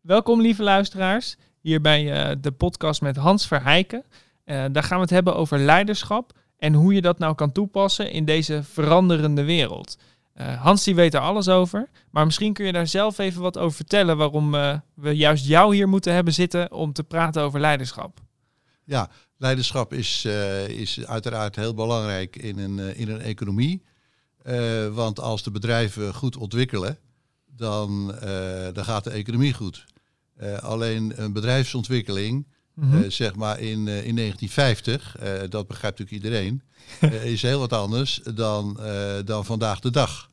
Welkom lieve luisteraars, hier bij uh, de podcast met Hans Verheiken. Uh, daar gaan we het hebben over leiderschap en hoe je dat nou kan toepassen in deze veranderende wereld. Uh, Hans die weet er alles over, maar misschien kun je daar zelf even wat over vertellen waarom we juist jou hier moeten hebben zitten om te praten over leiderschap. Ja, leiderschap is, is uiteraard heel belangrijk in een, in een economie. want als de bedrijven goed ontwikkelen, dan, dan gaat de economie goed. Uh, alleen een bedrijfsontwikkeling, mm -hmm. uh, zeg maar in, uh, in 1950, dat begrijpt natuurlijk iedereen, is heel wat anders dan, dan vandaag de dag.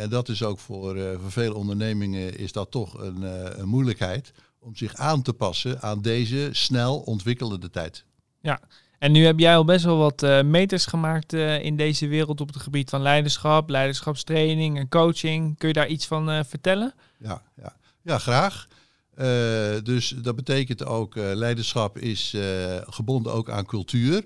en dat is ook voor, voor veel ondernemingen is dat toch een, een moeilijkheid om zich aan te passen aan deze snel ontwikkelende tijd. Ja, en nu heb jij al best wel wat meters gemaakt in deze wereld op het gebied van leiderschap, leiderschapstraining en coaching. Kun je daar iets van vertellen? Ja, ja. ja graag. Uh, dus dat betekent ook, uh, leiderschap is uh, gebonden ook aan cultuur.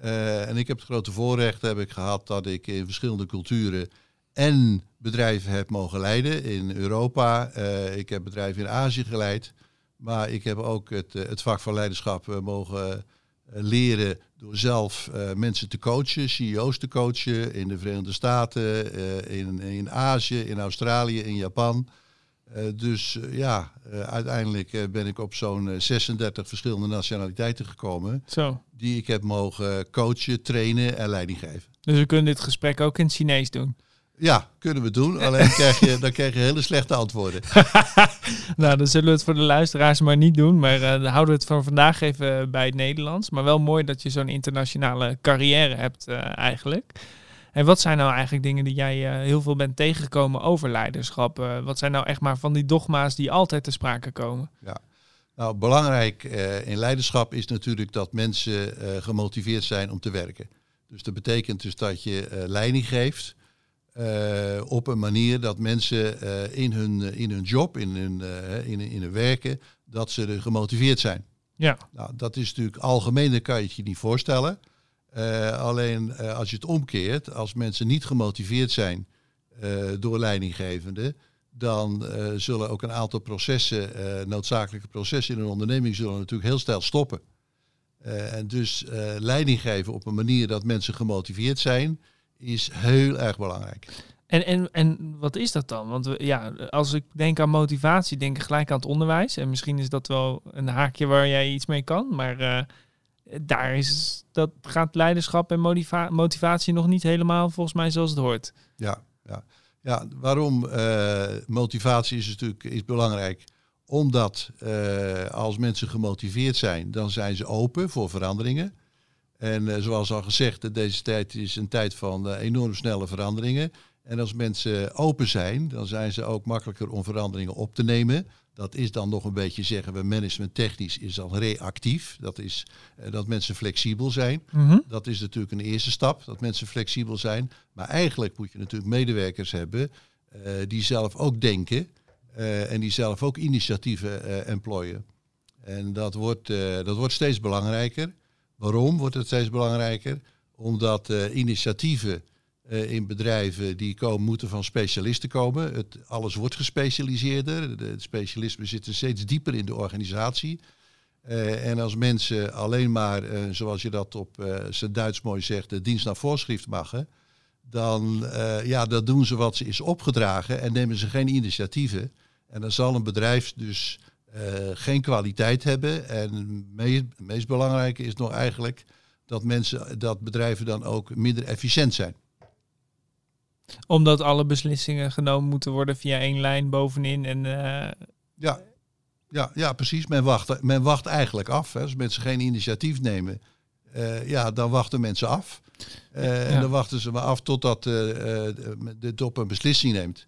en ik heb het grote voorrecht heb ik gehad dat ik in verschillende culturen en bedrijven heb mogen leiden. In Europa, ik heb bedrijven in Azië geleid. Maar ik heb ook het, het vak van leiderschap mogen leren door zelf mensen te coachen, CEO's te coachen in de Verenigde Staten, in, in Azië, in Australië, in Japan. Uh, dus uh, ja, uh, uiteindelijk ben ik op zo'n 36 verschillende nationaliteiten gekomen. Zo. Die ik heb mogen coachen, trainen en leiding geven. Dus we kunnen dit gesprek ook in het Chinees doen? Ja, kunnen we doen. Alleen krijg je, dan krijg je hele slechte antwoorden. nou, dan zullen we het voor de luisteraars maar niet doen. Maar dan houden we het van vandaag even bij het Nederlands. Maar wel mooi dat je zo'n internationale carrière hebt eigenlijk. En wat zijn nou eigenlijk dingen die jij uh, heel veel bent tegengekomen over leiderschap? Uh, wat zijn nou echt maar van die dogma's die altijd te sprake komen? Ja, nou belangrijk uh, in leiderschap is natuurlijk dat mensen gemotiveerd zijn om te werken. Dus dat betekent dus dat je leiding geeft op een manier dat mensen in, hun, in hun job, in hun, in, in hun werken, dat ze er gemotiveerd zijn. Ja. Nou, dat is natuurlijk algemeen, dat kan je het je niet voorstellen. Uh, alleen uh, als je het omkeert, als mensen niet gemotiveerd zijn uh, door leidinggevenden, dan zullen ook een aantal processen, noodzakelijke processen in een onderneming, zullen natuurlijk heel snel stoppen. en dus leiding geven op een manier dat mensen gemotiveerd zijn, is heel erg belangrijk. En, en, en wat is dat dan? Want we, ja, als ik denk aan motivatie, denk ik gelijk aan het onderwijs. En misschien is dat wel een haakje waar jij iets mee kan. Maar daar is, dat gaat leiderschap en motiva motivatie nog niet helemaal volgens mij zoals het hoort. Ja, ja. ja waarom uh, motivatie is natuurlijk is belangrijk? Omdat uh, als mensen gemotiveerd zijn, dan zijn ze open voor veranderingen. En uh, zoals al gezegd, deze tijd is een tijd van enorm snelle veranderingen. En als mensen open zijn, dan zijn ze ook makkelijker om veranderingen op te nemen. Dat is dan nog een beetje, zeggen we, management technisch is dan reactief. Dat is uh, dat mensen flexibel zijn. Mm -hmm. Dat is natuurlijk een eerste stap, dat mensen flexibel zijn. Maar eigenlijk moet je natuurlijk medewerkers hebben uh, die zelf ook denken uh, en die zelf ook initiatieven employen. En dat wordt, dat wordt steeds belangrijker. Waarom wordt het steeds belangrijker? Omdat initiatieven uh, in bedrijven die komen, moeten van specialisten komen. Het, alles wordt gespecialiseerder. De, het specialisme steeds dieper in de organisatie. Uh, en als mensen alleen maar, uh, zoals je dat op zijn Duits mooi zegt, de dienst naar voorschrift maken, dan ja, dat doen ze wat ze is opgedragen en nemen ze geen initiatieven. En dan zal een bedrijf dus geen kwaliteit hebben. En het meest, meest belangrijke is nog eigenlijk dat mensen, dat bedrijven dan ook minder efficiënt zijn omdat alle beslissingen genomen moeten worden via één lijn bovenin. En, uh... ja. Ja, ja, precies. Men wacht, men wacht eigenlijk af. Hè. Als mensen geen initiatief nemen, uh, ja, dan wachten mensen af. Uh, ja. En dan wachten ze maar af totdat de top een beslissing neemt.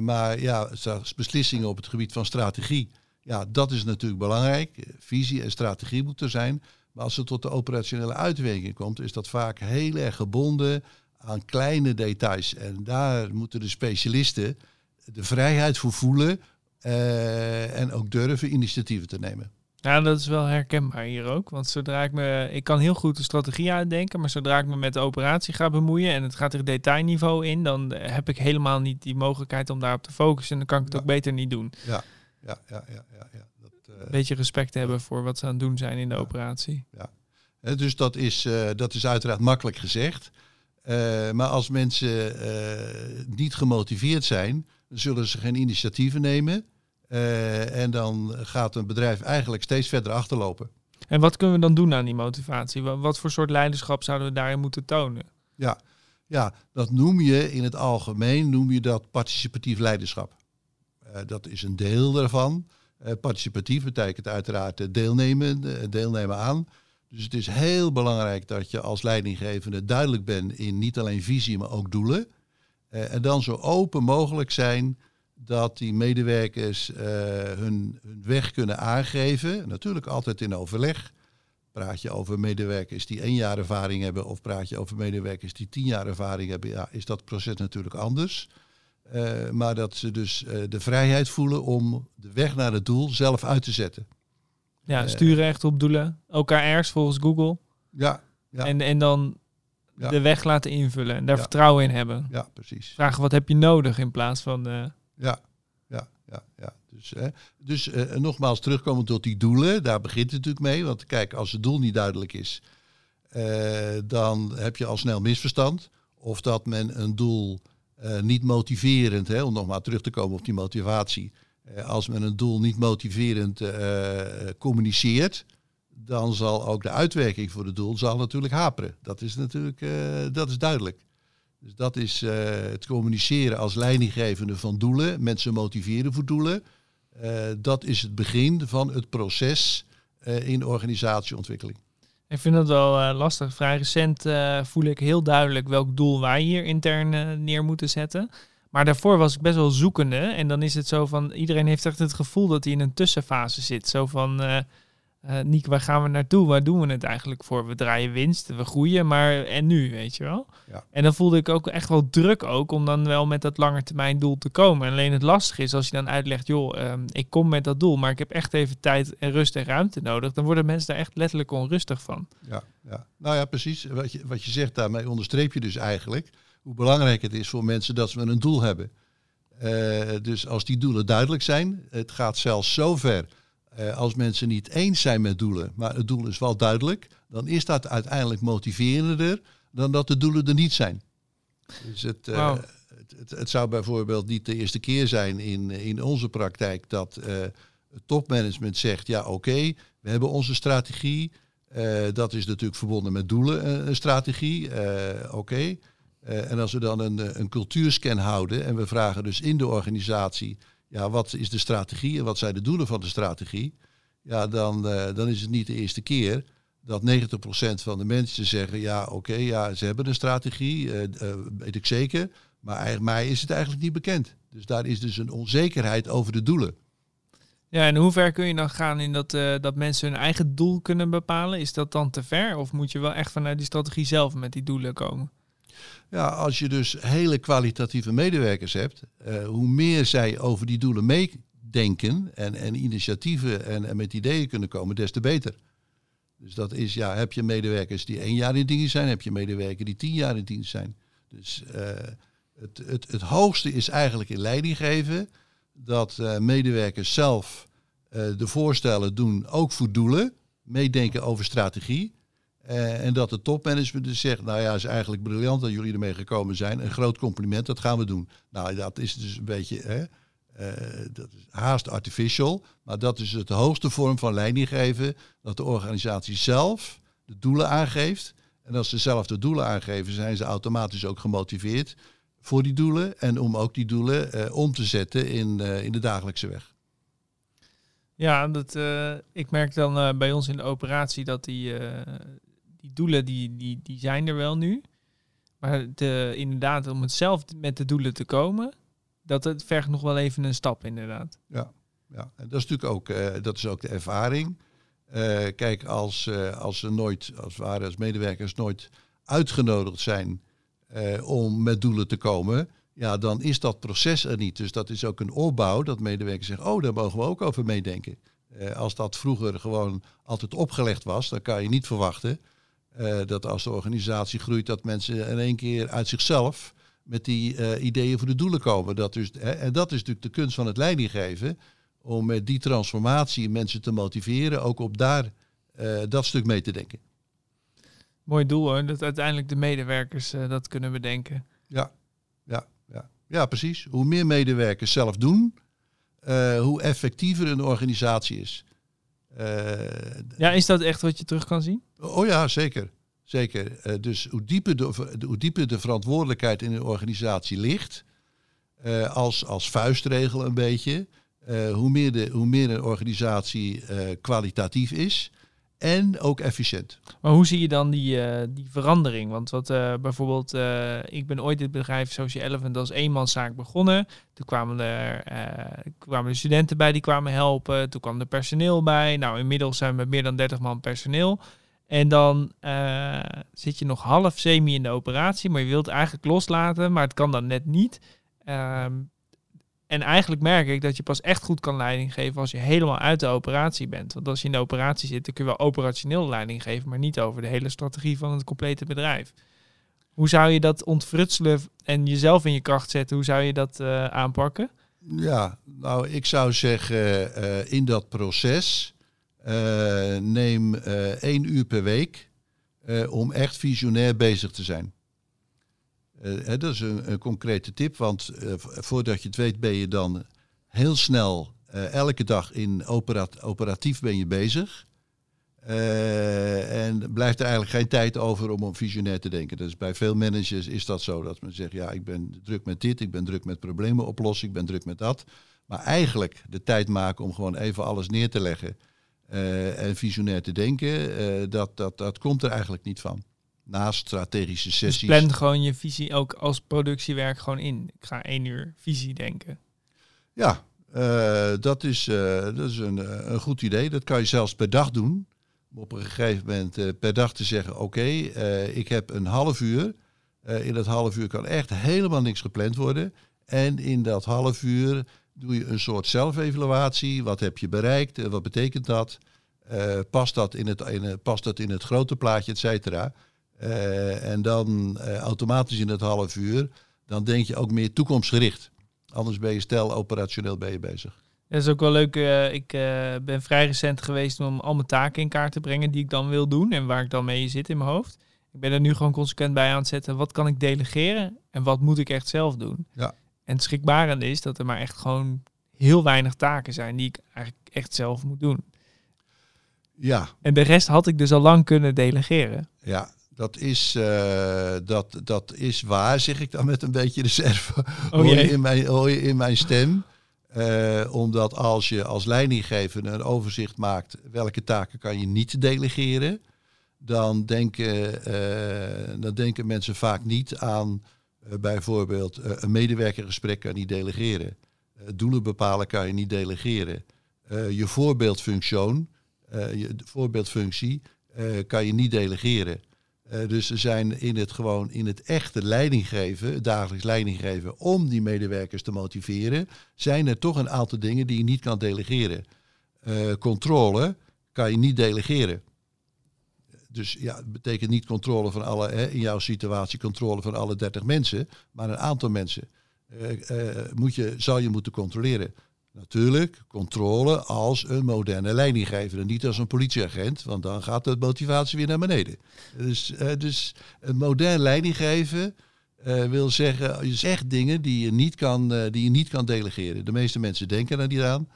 maar ja, beslissingen op het gebied van strategie, ja, dat is natuurlijk belangrijk. Visie en strategie moeten er zijn. Maar als het tot de operationele uitwerking komt, is dat vaak heel erg gebonden aan kleine details. En daar moeten de specialisten de vrijheid voor voelen uh, en ook durven initiatieven te nemen. Ja, dat is wel herkenbaar hier ook. Want zodra ik me. Ik kan heel goed de strategie uitdenken, maar zodra ik me met de operatie ga bemoeien en het gaat er detailniveau in, dan heb ik helemaal niet die mogelijkheid om daarop te focussen. En dan kan ik het ja. ook beter niet doen. Ja. ja, ja, ja, ja, ja. Dat, Een beetje respect hebben voor wat ze aan het doen zijn in de Ja. operatie. Hè, dus dat is, eh, dat is uiteraard makkelijk gezegd. Eh, maar als mensen eh, niet gemotiveerd zijn, zullen ze geen initiatieven nemen. Eh, en dan gaat een bedrijf eigenlijk steeds verder achterlopen. En wat kunnen we dan doen aan die motivatie? Wa- Wat voor soort leiderschap zouden we daarin moeten tonen? Ja, ja, dat noem je in het algemeen noem je dat participatief leiderschap. Dat is een deel daarvan. Participatief betekent uiteraard deelnemen, deelnemen aan. Dus het is heel belangrijk dat je als leidinggevende duidelijk bent in niet alleen visie, maar ook doelen. Eh, en dan zo open mogelijk zijn dat die medewerkers eh, hun, hun weg kunnen aangeven. Natuurlijk altijd in overleg. Praat je over medewerkers die één jaar ervaring hebben of praat je over medewerkers die tien jaar ervaring hebben, ja, is dat proces natuurlijk anders. Eh, maar dat ze dus de vrijheid voelen om de weg naar het doel zelf uit te zetten. Ja, Eh. stuurrecht op doelen, OKR's volgens Google. Ja, ja, En, en dan Ja. de weg laten invullen en daar Ja. vertrouwen in hebben. ja precies. Vragen wat heb je nodig in plaats van... eh, Ja, ja, ja, ja. Dus, hè, dus eh, nogmaals terugkomen tot die doelen, daar begint het natuurlijk mee. Want kijk, als het doel niet duidelijk is, dan heb je al snel misverstand. Of dat men een doel niet motiverend, hè, om nog maar terug te komen op die motivatie. Eh, als men een doel niet motiverend eh, communiceert, dan zal ook de uitwerking voor het doel zal natuurlijk haperen. Dat is natuurlijk eh, dat is duidelijk. Dus dat is het communiceren als leidinggevende van doelen, mensen motiveren voor doelen. Dat is het begin van het proces in organisatieontwikkeling. Ik vind dat wel lastig. Vrij recent voel ik heel duidelijk welk doel wij hier intern neer moeten zetten. Maar daarvoor was ik best wel zoekende. En dan is het zo van, iedereen heeft echt het gevoel dat hij in een tussenfase zit. Zo van, eh, Niek, waar gaan we naartoe? Waar doen we het eigenlijk voor? We draaien winst, we groeien, maar en nu, weet je wel? Ja. En dan voelde ik ook echt wel druk ook om dan wel met dat langetermijn doel te komen. Alleen het lastige is als je dan uitlegt, joh, ehm, ik kom met dat doel, maar ik heb echt even tijd en rust en ruimte nodig. Dan worden mensen daar echt letterlijk onrustig van. Ja, ja. Nou ja, precies. Wat je, wat je zegt daarmee onderstreep je dus eigenlijk hoe belangrijk het is voor mensen dat ze een doel hebben. Eh, dus als die doelen duidelijk zijn, het gaat zelfs zo ver eh, als mensen niet eens zijn met doelen, maar het doel is wel duidelijk, dan is dat uiteindelijk motiverender dan dat de doelen er niet zijn. Dus het, eh, Wauw. het, het, het zou bijvoorbeeld niet de eerste keer zijn in, in onze praktijk dat topmanagement zegt, ja oké, we hebben onze strategie, dat is natuurlijk verbonden met doelen, een strategie. Oké. Eh, en als we dan een, eh, een cultuurscan houden en we vragen dus in de organisatie, ja, wat is de strategie en wat zijn de doelen van de strategie? Ja, dan, eh, dan is het niet de eerste keer dat 90% van de mensen zeggen, ja, oké, ja, ze hebben een strategie, eh, weet ik zeker, maar eigenlijk- mij is het eigenlijk niet bekend. Dus daar is dus een onzekerheid over de doelen. Ja, en hoe ver kun je dan gaan in dat, dat mensen hun eigen doel kunnen bepalen? Is dat dan te ver? Of moet je wel echt vanuit die strategie zelf met die doelen komen? Ja, als je dus hele kwalitatieve medewerkers hebt, eh, hoe meer zij over die doelen meedenken en, en initiatieven en, en met ideeën kunnen komen, des te beter. Dus dat is, ja, heb je medewerkers die één jaar in dienst zijn, heb je medewerkers die tien jaar in dienst zijn. Dus eh, het, het, het hoogste is eigenlijk in leiding geven dat eh, medewerkers zelf de voorstellen doen, ook voor doelen, meedenken over strategie. Eh, en dat het topmanagement dus zegt, nou ja, is eigenlijk briljant dat jullie ermee gekomen zijn. Een groot compliment, dat gaan we doen. Nou, dat is dus een beetje, hè, eh, dat is haast artificial. Maar dat is het hoogste vorm van leiding geven. Dat de organisatie zelf de doelen aangeeft. En als ze zelf de doelen aangeven, zijn ze automatisch ook gemotiveerd voor die doelen. En om ook die doelen eh, om te zetten in, in de dagelijkse weg. Ja, dat, ik merk dan bij ons in de operatie dat die, die doelen, die, die, die zijn er wel nu. Maar de, inderdaad, om het zelf met de doelen te komen, dat het vergt nog wel even een stap inderdaad. Ja, ja. En dat is natuurlijk ook, eh, dat is ook de ervaring. Eh, kijk, als, eh, als ze nooit, als waren als medewerkers nooit uitgenodigd zijn om met doelen te komen, ja, dan is dat proces er niet. Dus dat is ook een opbouw dat medewerkers zeggen, oh, daar mogen we ook over meedenken. Als dat vroeger gewoon altijd opgelegd was, dan kan je niet verwachten eh, dat als de organisatie groeit, dat mensen in één keer uit zichzelf met die eh, ideeën voor de doelen komen. Dat dus, hè, en dat is natuurlijk de kunst van het leidinggeven, om met die transformatie mensen te motiveren, ook op daar uh, dat stuk mee te denken. Mooi doel hoor, dat uiteindelijk de medewerkers dat kunnen bedenken. Ja, ja, ja. ja, precies. Hoe meer medewerkers zelf doen, hoe effectiever een organisatie is. Ja, is dat echt wat je terug kan zien? Oh ja, zeker. Zeker. Uh, dus hoe dieper de, hoe dieper de verantwoordelijkheid in een organisatie ligt, uh, als, als vuistregel een beetje, hoe, meer de, hoe meer een organisatie kwalitatief is en ook efficiënt. Maar hoe zie je dan die, die verandering? Want wat bijvoorbeeld, ik ben ooit dit bedrijf Social Elephant als eenmanszaak begonnen. Toen kwamen er, kwamen studenten bij die kwamen helpen. Toen kwam er personeel bij. Nou, inmiddels zijn we met meer dan 30 man personeel. En dan zit je nog half semi in de operatie, maar je wilt eigenlijk loslaten, maar het kan dan net niet. En eigenlijk merk ik dat je pas echt goed kan leiding geven als je helemaal uit de operatie bent. Want als je in de operatie zit, dan kun je wel operationeel leiding geven, maar niet over de hele strategie van het complete bedrijf. Hoe zou je dat ontfrutselen en jezelf in je kracht zetten? Hoe zou je dat uh, aanpakken? Ja, nou, ik zou zeggen, uh, in dat proces uh, neem één uur per week om echt visionair bezig te zijn. Hè, dat is een, concrete tip, want voordat je het weet ben je dan heel snel elke dag in operat operatief ben je bezig. en blijft er eigenlijk geen tijd over om om visionair te denken. Dus bij veel managers is dat zo, dat men zegt, ja, ik ben druk met dit, ik ben druk met problemen oplossen, ik ben druk met dat. Maar eigenlijk de tijd maken om gewoon even alles neer te leggen uh, en visionair te denken, uh, dat, dat, dat komt er eigenlijk niet van. Naast strategische dus sessies. Dus plan gewoon je visie ook als productiewerk gewoon in. Ik ga één uur visie denken. Ja, uh, dat is, dat is een, een goed idee. Dat kan je zelfs per dag doen. Om op een gegeven moment per dag te zeggen: Oké, okay, ik heb een half uur. in dat half uur kan echt helemaal niks gepland worden. En in dat half uur doe je een soort zelfevaluatie. Wat heb je bereikt? Wat betekent dat? Past, dat in het, in, past dat in het grote plaatje, et cetera? Uh, en dan uh, automatisch in het half uur, dan denk je ook meer toekomstgericht. Anders ben je stel operationeel ben je bezig. Dat is ook wel leuk. ik ben vrij recent geweest om al mijn taken in kaart te brengen die ik dan wil doen en waar ik dan mee zit in mijn hoofd. Ik ben er nu gewoon consequent bij aan het zetten. Wat kan ik delegeren en wat moet ik echt zelf doen? Ja. En het schrikbarende is dat er maar echt gewoon heel weinig taken zijn die ik eigenlijk echt zelf moet doen. Ja. En de rest had ik dus al lang kunnen delegeren. Ja, dat is, uh, dat, dat is waar, zeg ik dan met een beetje reserve. Oh, hoor, je in mijn, hoor je in mijn stem. Uh, omdat als je als leidinggever een overzicht maakt welke taken kan je niet delegeren, dan denken, uh, dan denken mensen vaak niet aan eh, bijvoorbeeld een medewerkergesprek kan je niet delegeren. Doelen bepalen kan je niet delegeren. je voorbeeldfunctie, je voorbeeldfunctie kan je niet delegeren. Dus er zijn in het gewoon in het echte leidinggeven, dagelijks leidinggeven, om die medewerkers te motiveren, zijn er toch een aantal dingen die je niet kan delegeren. controle kan je niet delegeren. Dus ja, het betekent niet controle van alle, hè, in jouw situatie, controle van alle 30 mensen, maar een aantal mensen uh, moet je, zal je moeten controleren. Natuurlijk, controle als een moderne leidinggever en niet als een politieagent, want dan gaat de motivatie weer naar beneden. Dus, uh, dus een modern leidinggeven wil zeggen, je zegt dingen die je, niet kan, die je niet kan delegeren. De meeste mensen denken er niet aan.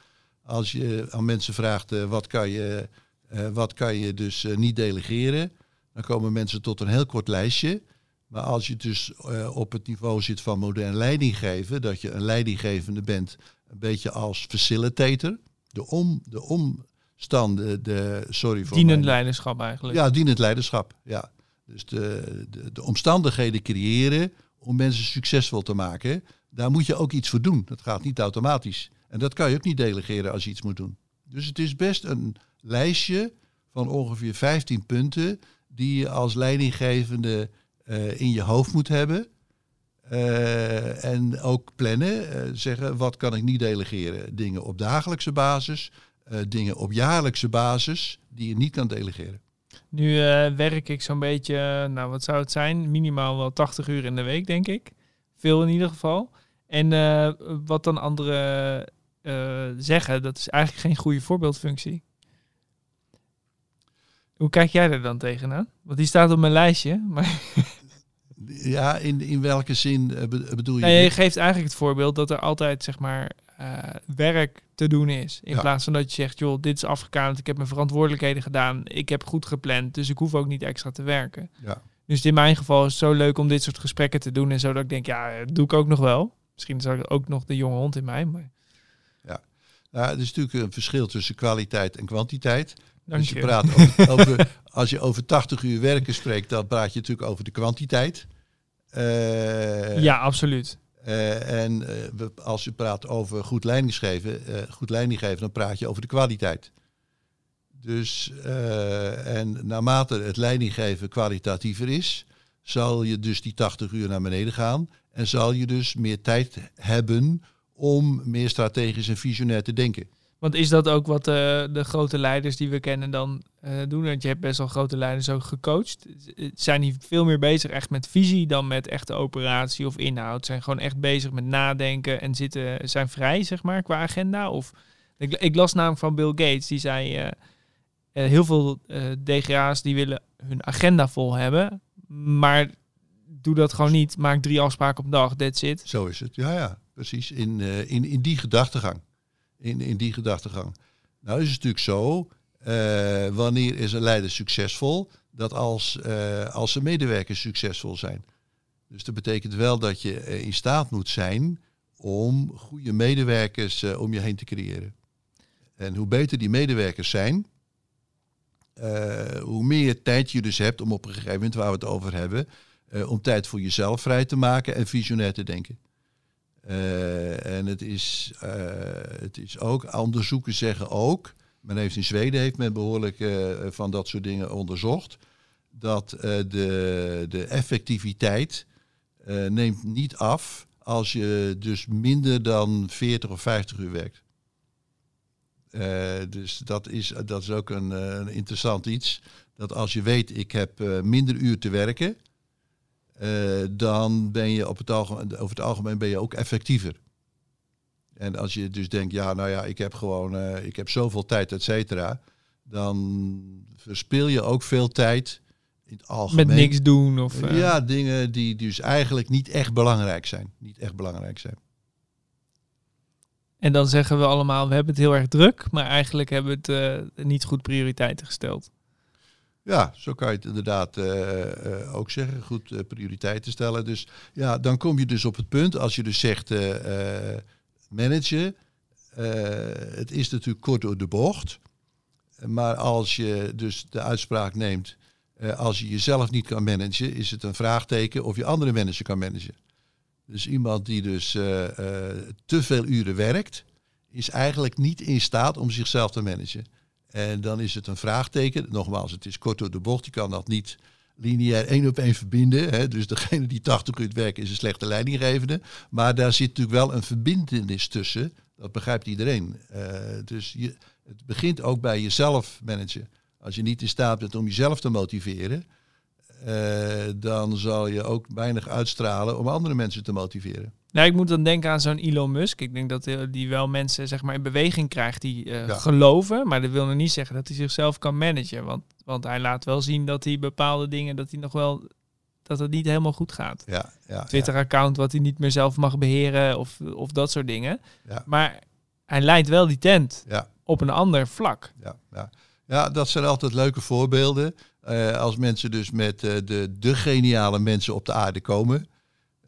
Als je aan mensen vraagt, wat kan je uh, wat kan je dus uh, niet delegeren? Dan komen mensen tot een heel kort lijstje. Maar als je dus uh, op het niveau zit van modern leidinggeven, dat je een leidinggevende bent, een beetje als facilitator, de, om, de omstanden, de, sorry voor Dienend mijn, leiderschap eigenlijk. Ja, dienend leiderschap, ja. Dus de, de, de omstandigheden creëren om mensen succesvol te maken, daar moet je ook iets voor doen. Dat gaat niet automatisch. En dat kan je ook niet delegeren als je iets moet doen. Dus het is best een lijstje van ongeveer 15 punten die je als leidinggevende uh, in je hoofd moet hebben. Uh, en ook plannen, uh, zeggen wat kan ik niet delegeren. Dingen op dagelijkse basis, dingen op jaarlijkse basis die je niet kan delegeren. Nu werk ik zo'n beetje, nou wat zou het zijn, minimaal wel 80 uur in de week denk ik. Veel in ieder geval. En wat dan andere eh, zeggen, dat is eigenlijk geen goede voorbeeldfunctie. Hoe kijk jij er dan tegenaan? Want die staat op mijn lijstje. Maar Ja, in, in welke zin eh, be- bedoel je? nee, je geeft eigenlijk het voorbeeld dat er altijd zeg maar eh, werk te doen is. In Ja. plaats van dat je zegt, joh, dit is afgekaderd, ik heb mijn verantwoordelijkheden gedaan, ik heb goed gepland, dus ik hoef ook niet extra te werken. Ja. Dus in mijn geval is het zo leuk om dit soort gesprekken te doen en zo dat ik denk, ja, dat doe ik ook nog wel. Misschien is er ook nog de jonge hond in mij, maar Nou, er is natuurlijk een verschil tussen kwaliteit en kwantiteit. dank je, je. praat over, over- als je over 80 uur werken spreekt, dan praat je natuurlijk over de kwantiteit. Eh, Ja, absoluut. eh, en eh, als je praat over goed leiding geven, goed leiding geven, dan praat je over de kwaliteit. Dus, en naarmate het leidinggeven kwalitatiever is, zal je dus die 80 uur naar beneden gaan. En zal je dus meer tijd hebben om meer strategisch en visionair te denken. Want is dat ook wat eh, de grote leiders die we kennen dan eh, doen? Want je hebt best wel grote leiders ook gecoacht. Z- Zijn die veel meer bezig echt met visie dan met echte operatie of inhoud? Zijn gewoon echt bezig met nadenken en zitten, zijn vrij, zeg maar, qua agenda? Of, ik, ik las namelijk van Bill Gates, die zei... eh, eh, heel veel eh, DGA's die willen hun agenda vol hebben, maar doe dat gewoon niet. Maak drie afspraken op een dag, that's it. Zo is het. Ja, ja, precies. In, eh, in, in die gedachtegang. In, in die gedachtegang. Nou is het natuurlijk zo, eh, wanneer is een leider succesvol? Dat als, eh, als zijn medewerkers succesvol zijn. Dus dat betekent wel dat je in staat moet zijn om goede medewerkers om je heen te creëren. En hoe beter die medewerkers zijn, hoe meer tijd je dus hebt om op een gegeven moment, waar we het over hebben, om tijd voor jezelf vrij te maken en visionair te denken. Eh, en het is, eh, het is ook, onderzoeken zeggen ook, men heeft in Zweden heeft men behoorlijk eh, van dat soort dingen onderzocht, dat de, de effectiviteit neemt niet af als je dus minder dan 40 of 50 uur werkt. Dus dat is, dat is ook een, een interessant iets. Dat als je weet, ik heb minder uur te werken, dan ben je op het algemeen, over het algemeen ben je ook effectiever. En als je dus denkt, ja, nou ja, ik heb gewoon, eh, ik heb zoveel tijd, et cetera, dan verspil je ook veel tijd in het algemeen. Met niks doen of... eh, Ja, dingen die dus eigenlijk niet echt belangrijk zijn. Niet echt belangrijk zijn. En dan zeggen we allemaal, we hebben het heel erg druk, maar eigenlijk hebben we het eh, niet goed prioriteiten gesteld. Ja, zo kan je het inderdaad eh, eh, ook zeggen. Goed eh, prioriteiten stellen. Dus ja, dan kom je dus op het punt, als je dus zegt managen. het is natuurlijk kort door de bocht. Maar als je dus de uitspraak neemt, als je jezelf niet kan managen, is het een vraagteken of je andere mensen kan managen. Dus iemand die dus te veel uren werkt, is eigenlijk niet in staat om zichzelf te managen. En dan is het een vraagteken. Nogmaals, het is kort door de bocht. Je kan dat niet lineair één op één verbinden. Hè. Dus degene die 80 uur werkt is een slechte leidinggevende. Maar daar zit natuurlijk wel een verbindenis tussen. Dat begrijpt iedereen. Eh, dus je, het begint ook bij jezelf managen. Als je niet in staat bent om jezelf te motiveren, dan zal je ook weinig uitstralen om andere mensen te motiveren. Nou, ik moet dan denken aan zo'n Elon Musk. Ik denk dat eh, die wel mensen zeg maar, in beweging krijgt die eh, Ja. geloven. Maar dat wil nog niet zeggen dat hij zichzelf kan managen. Want, want hij laat wel zien dat hij bepaalde dingen, dat hij nog wel, dat het niet helemaal goed gaat. Ja, ja, Twitter-account wat hij niet meer zelf mag beheren of, of dat soort dingen. Ja. Maar hij leidt wel die tent op een ander vlak. ja, ja. Ja, dat zijn altijd leuke voorbeelden. Eh, als mensen dus met eh, de, de geniale mensen op de aarde komen.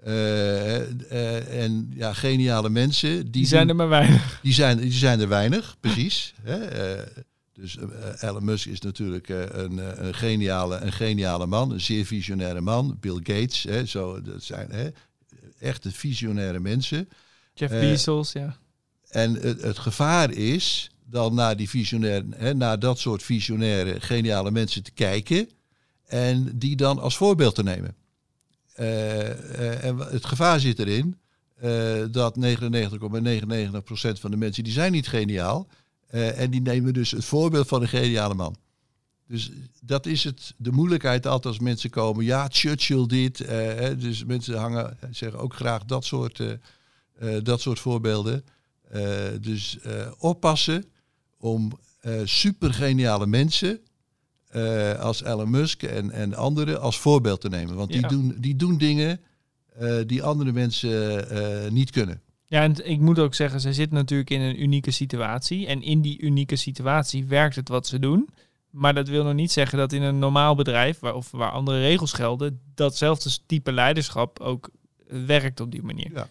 Eh, en ja, geniale mensen, die, Die zijn er maar weinig. die, zijn, die zijn er weinig, precies. Hè? Dus Elon Musk is natuurlijk een, een, geniale, een geniale man, een zeer visionaire man. Bill Gates, hè, zo, dat zijn hè, echte visionaire mensen. Jeff Bezos, ja. En het, het gevaar is dan naar, die visionair, hè, naar dat soort visionaire, geniale mensen te kijken en die dan als voorbeeld te nemen. Eh, eh, en het gevaar zit erin eh, dat 99,99% van de mensen die zijn niet geniaal eh, en die nemen dus het voorbeeld van een geniale man. Dus dat is het, de moeilijkheid altijd als mensen komen. Ja, Churchill dit. dus mensen hangen, zeggen ook graag dat soort, dat soort voorbeelden. dus oppassen om supergeniale mensen als Elon Musk en, en anderen als voorbeeld te nemen. Want die, doen, die doen dingen die andere mensen niet kunnen. Ja, en ik moet ook zeggen, zij zitten natuurlijk in een unieke situatie. En in die unieke situatie werkt het wat ze doen. Maar dat wil nog niet zeggen dat in een normaal bedrijf, waar, of waar andere regels gelden, datzelfde type leiderschap ook werkt op die manier. Ja,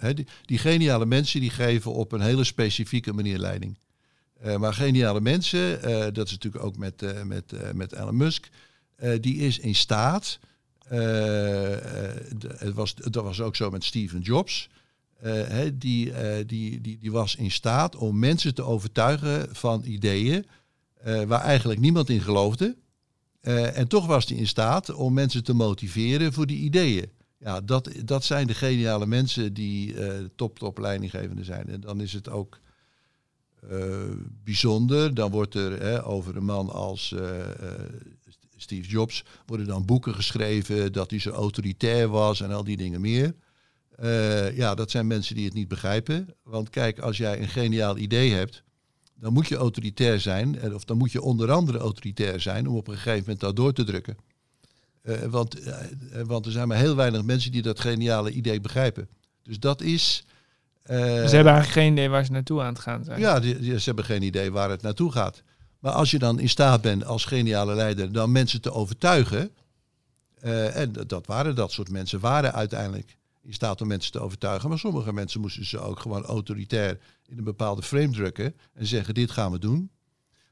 ja die, die, geniale mensen die geven op een hele specifieke manier leiding. Uh, maar geniale mensen, uh, dat is natuurlijk ook met, uh, met, met Elon Musk, die is in staat, het was, dat was ook zo met Steven Jobs, die, die, die, die was in staat om mensen te overtuigen van ideeën waar eigenlijk niemand in geloofde. En toch was hij in staat om mensen te motiveren voor die ideeën. Ja, dat, dat zijn de geniale mensen die top, top leidinggevende zijn. En dan is het ook bijzonder. Dan wordt er hè, over een man als Steve Jobs worden dan boeken geschreven dat hij zo autoritair was en al die dingen meer. ja, dat zijn mensen die het niet begrijpen. Want kijk, als jij een geniaal idee hebt, dan moet je autoritair zijn. Of dan moet je onder andere autoritair zijn om op een gegeven moment dat door te drukken. Want, want er zijn maar heel weinig mensen die dat geniale idee begrijpen. Dus dat is. Uh, ze hebben eigenlijk geen idee waar ze naartoe aan het gaan zijn. Ja, die, die, ze hebben geen idee waar het naartoe gaat. Maar als je dan in staat bent als geniale leider dan mensen te overtuigen. en dat waren dat soort mensen, waren uiteindelijk in staat om mensen te overtuigen. Maar sommige mensen moesten ze ook gewoon autoritair in een bepaalde frame drukken en zeggen dit gaan we doen.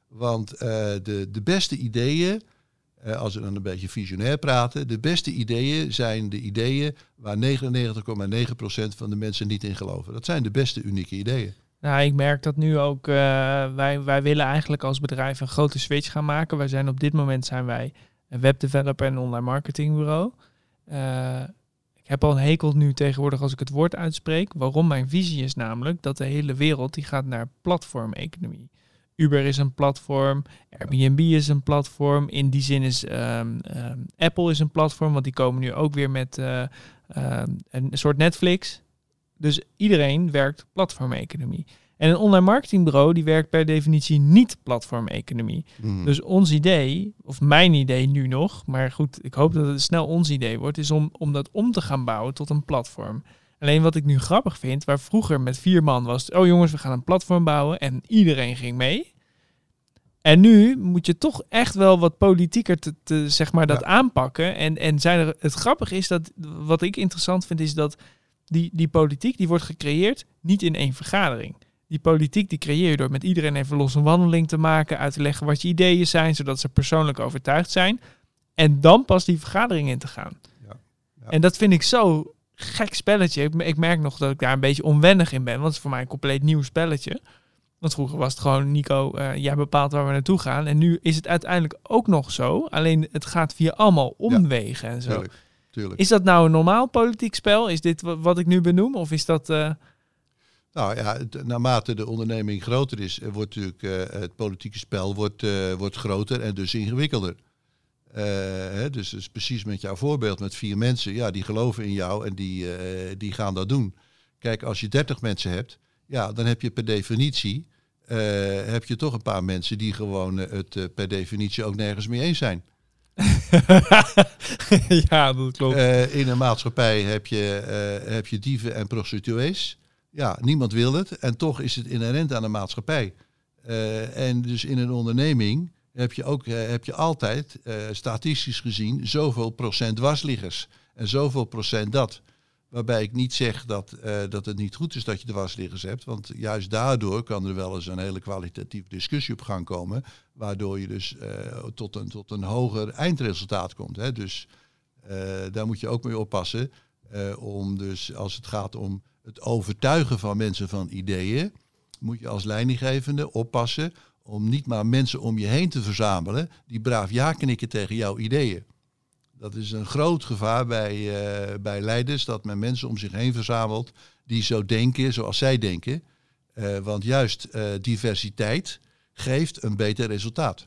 Want uh, de, de beste ideeën, uh, als we dan een beetje visionair praten, de beste ideeën zijn de ideeën waar 99,9% van de mensen niet in geloven. Dat zijn de beste unieke ideeën. Nou, ik merk dat nu ook. Uh, wij, wij willen eigenlijk als bedrijf een grote switch gaan maken. Wij zijn op dit moment zijn wij een webdeveloper en online marketingbureau heb al een hekel nu tegenwoordig als ik het woord uitspreek. Waarom mijn visie is namelijk dat de hele wereld die gaat naar platformeconomie. Uber is een platform, Airbnb is een platform. In die zin is um, um, Apple is een platform, want die komen nu ook weer met uh, um, een soort Netflix. Dus iedereen werkt platformeconomie. En een online marketingbureau die werkt per definitie niet platformeconomie. Mm. Dus ons idee, of mijn idee nu nog, maar goed, ik hoop dat het snel ons idee wordt, is om, om dat om te gaan bouwen tot een platform. Alleen wat ik nu grappig vind, waar vroeger met vier man was, oh jongens, we gaan een platform bouwen en iedereen ging mee. En nu moet je toch echt wel wat politieker te, te zeg maar, dat aanpakken. En, en zijn er, het grappige is dat, wat ik interessant vind, is dat die, die politiek die wordt gecreëerd niet in één vergadering die politiek die creëer je door met iedereen even los een wandeling te maken, uit te leggen wat je ideeën zijn, zodat ze persoonlijk overtuigd zijn. En dan pas die vergadering in te gaan. Ja, ja. En dat vind ik zo gek spelletje. Ik, ik, merk nog dat ik daar een beetje onwennig in ben, want het is voor mij een compleet nieuw spelletje. Want vroeger was het gewoon, Nico, uh, jij bepaalt waar we naartoe gaan. En nu is het uiteindelijk ook nog zo. Alleen het gaat via allemaal omwegen en zo. Tuurlijk, tuurlijk. Is dat nou een normaal politiek spel? Is dit wat ik nu benoem? Of is dat... Uh, nou ja, naarmate de onderneming groter is, eh, wordt natuurlijk uh, het politieke spel wordt, wordt groter en dus ingewikkelder. Uh, hè, dus, dus precies met jouw voorbeeld met vier mensen, ja, die geloven in jou en die, die gaan dat doen. Kijk, als je dertig mensen hebt, ja, dan heb je per definitie heb je toch een paar mensen die gewoon het per definitie ook nergens mee eens zijn. ja, dat klopt. in een maatschappij heb je, heb je dieven en prostituees. Ja, niemand wil het. En toch is het inherent aan de maatschappij. Uh, en dus in een onderneming heb je, ook, uh, heb je altijd, uh, statistisch gezien, zoveel procent dwarsliggers. En zoveel procent dat. Waarbij ik niet zeg dat, dat het niet goed is dat je dwarsliggers hebt. Want juist daardoor kan er wel eens een hele kwalitatieve discussie op gang komen. Waardoor je dus tot, een, tot een hoger eindresultaat komt. Hè. Dus daar moet je ook mee oppassen. om dus als het gaat om het overtuigen van mensen van ideeën, moet je als leidinggevende oppassen om niet maar mensen om je heen te verzamelen die braaf ja knikken tegen jouw ideeën. Dat is een groot gevaar bij, uh, bij leiders, dat men mensen om zich heen verzamelt die zo denken zoals zij denken. Uh, want juist uh, diversiteit geeft een beter resultaat.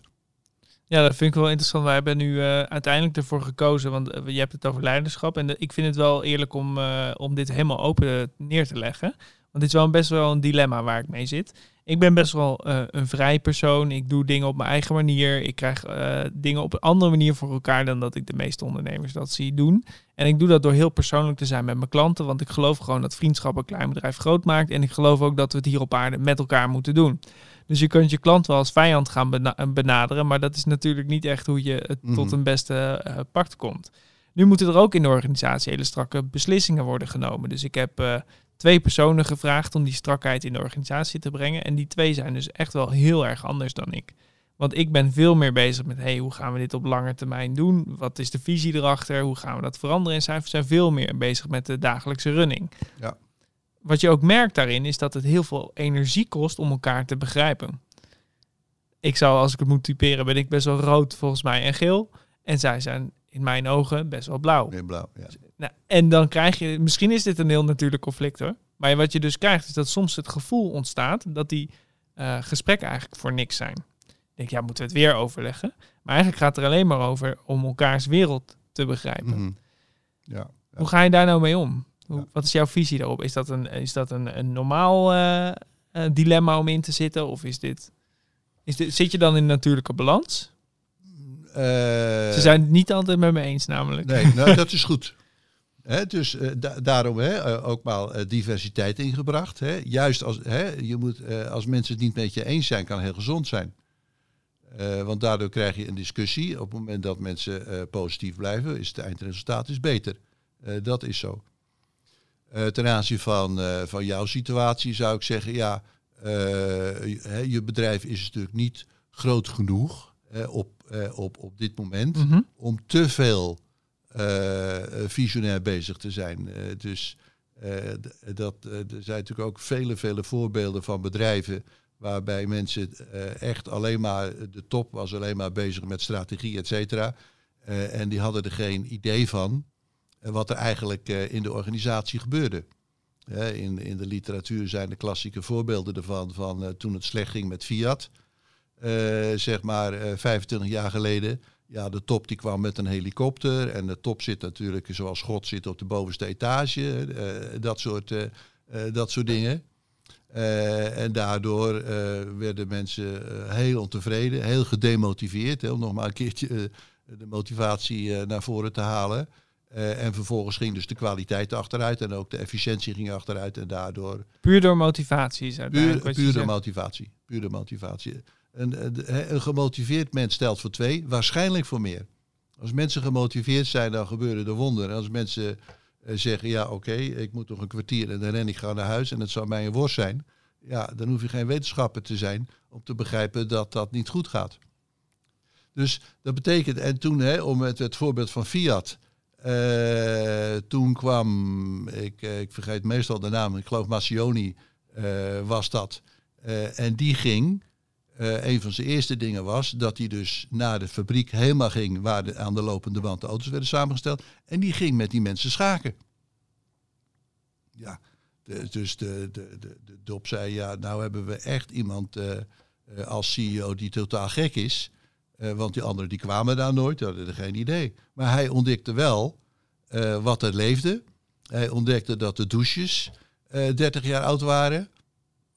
Ja, dat vind ik wel interessant. Wij hebben nu uiteindelijk ervoor gekozen, want je hebt het over leiderschap. En ik vind het wel eerlijk om, om dit helemaal open neer te leggen. Want dit is wel een best wel een dilemma waar ik mee zit. Ik ben best wel eh, een vrij persoon. Ik doe dingen op mijn eigen manier. Ik krijg uh, dingen op een andere manier voor elkaar dan dat ik de meeste ondernemers dat zie doen. En ik doe dat door heel persoonlijk te zijn met mijn klanten. Want ik geloof gewoon dat vriendschap een klein bedrijf groot maakt. En ik geloof ook dat we het hier op aarde met elkaar moeten doen. Dus je kunt je klant wel als vijand gaan benaderen. Maar dat is natuurlijk niet echt hoe je het tot mhm. een beste uh, pact komt. Nu moeten er ook in de organisatie hele strakke beslissingen worden genomen. Dus ik heb twee personen gevraagd om die strakheid in de organisatie te brengen. En die twee zijn dus echt wel heel erg anders dan ik. Want ik ben veel meer bezig met, hey, hoe gaan we dit op lange termijn doen? Wat is de visie erachter? Hoe gaan we dat veranderen? En zij zijn veel meer bezig met de dagelijkse running. Ja. Wat je ook merkt daarin is dat het heel veel energie kost om elkaar te begrijpen. Ik zou, als ik het moet typeren, ben ik best wel rood volgens mij en geel. En zij zijn in mijn ogen best wel blauw. Meer blauw, ja. Nou, en dan krijg je, misschien is dit een heel natuurlijk conflict hoor. Maar wat je dus krijgt is dat soms het gevoel ontstaat dat die uh, gesprekken eigenlijk voor niks zijn. Ik denk, ja, moeten we het weer overleggen? Maar eigenlijk gaat het er alleen maar over om elkaars wereld te begrijpen. Mhm. ja, Hoe ga je daar nou mee om? Hoe, Wat is jouw visie daarop? Is dat een, is dat een, een normaal uh, dilemma om in te zitten? Of is dit, is dit, zit je dan in natuurlijke balans? Ze zijn het niet altijd met me eens namelijk. Nee, nou, dat is goed. Dus uh, daarom uh, ook maar uh, diversiteit ingebracht. Juist als, je moet, als mensen het niet met je eens zijn, kan heel gezond zijn. want daardoor krijg je een discussie. Op het moment dat mensen positief blijven, is het eindresultaat is beter. dat is zo. ten aanzien van, van jouw situatie zou ik zeggen, ja, je bedrijf is natuurlijk niet groot genoeg op, op, op dit moment mhm. om te veel visionair bezig te zijn. Uh, dus dat, er zijn natuurlijk ook vele, vele voorbeelden van bedrijven waarbij mensen echt alleen maar, de top was alleen maar bezig met strategie, et cetera. en die hadden er geen idee van wat er eigenlijk in de organisatie gebeurde. in, in de literatuur zijn de klassieke voorbeelden ervan, van toen het slecht ging met Fiat. zeg maar 25 jaar geleden ja, de top die kwam met een helikopter. En de top zit natuurlijk zoals God zit op de bovenste etage. Uh, dat, soort, uh, dat soort dingen. en daardoor werden mensen heel ontevreden, heel gedemotiveerd. Hè, om nog maar een keertje de motivatie naar voren te halen. en vervolgens ging dus de kwaliteit achteruit en ook de efficiëntie ging achteruit. En daardoor. Puur door motivatie is Puur, puur door motivatie. Puur door motivatie. Een, een gemotiveerd mens stelt voor twee, waarschijnlijk voor meer. Als mensen gemotiveerd zijn, dan gebeuren er wonderen. Als mensen eh, zeggen, ja oké, ik moet nog een kwartier en dan ren ik gewoon naar huis en het zou mij een worst zijn. Ja, dan hoef je geen wetenschapper te zijn om te begrijpen dat dat niet goed gaat. Dus dat betekent, en toen, hè, om met het voorbeeld van Fiat, uh, toen kwam, ik, eh, ik vergeet meestal de naam, ik geloof Massioni was dat. en die ging uh, een van zijn eerste dingen was dat hij dus naar de fabriek helemaal ging waar de, aan de lopende band de auto's werden samengesteld. En die ging met die mensen schaken. Ja, dus de, de, de, de dop zei, ja, nou hebben we echt iemand uh, als CEO die totaal gek is. want die anderen die kwamen daar nooit, hadden er geen idee. Maar hij ontdekte wel wat er leefde. Hij ontdekte dat de douches 30 jaar oud waren.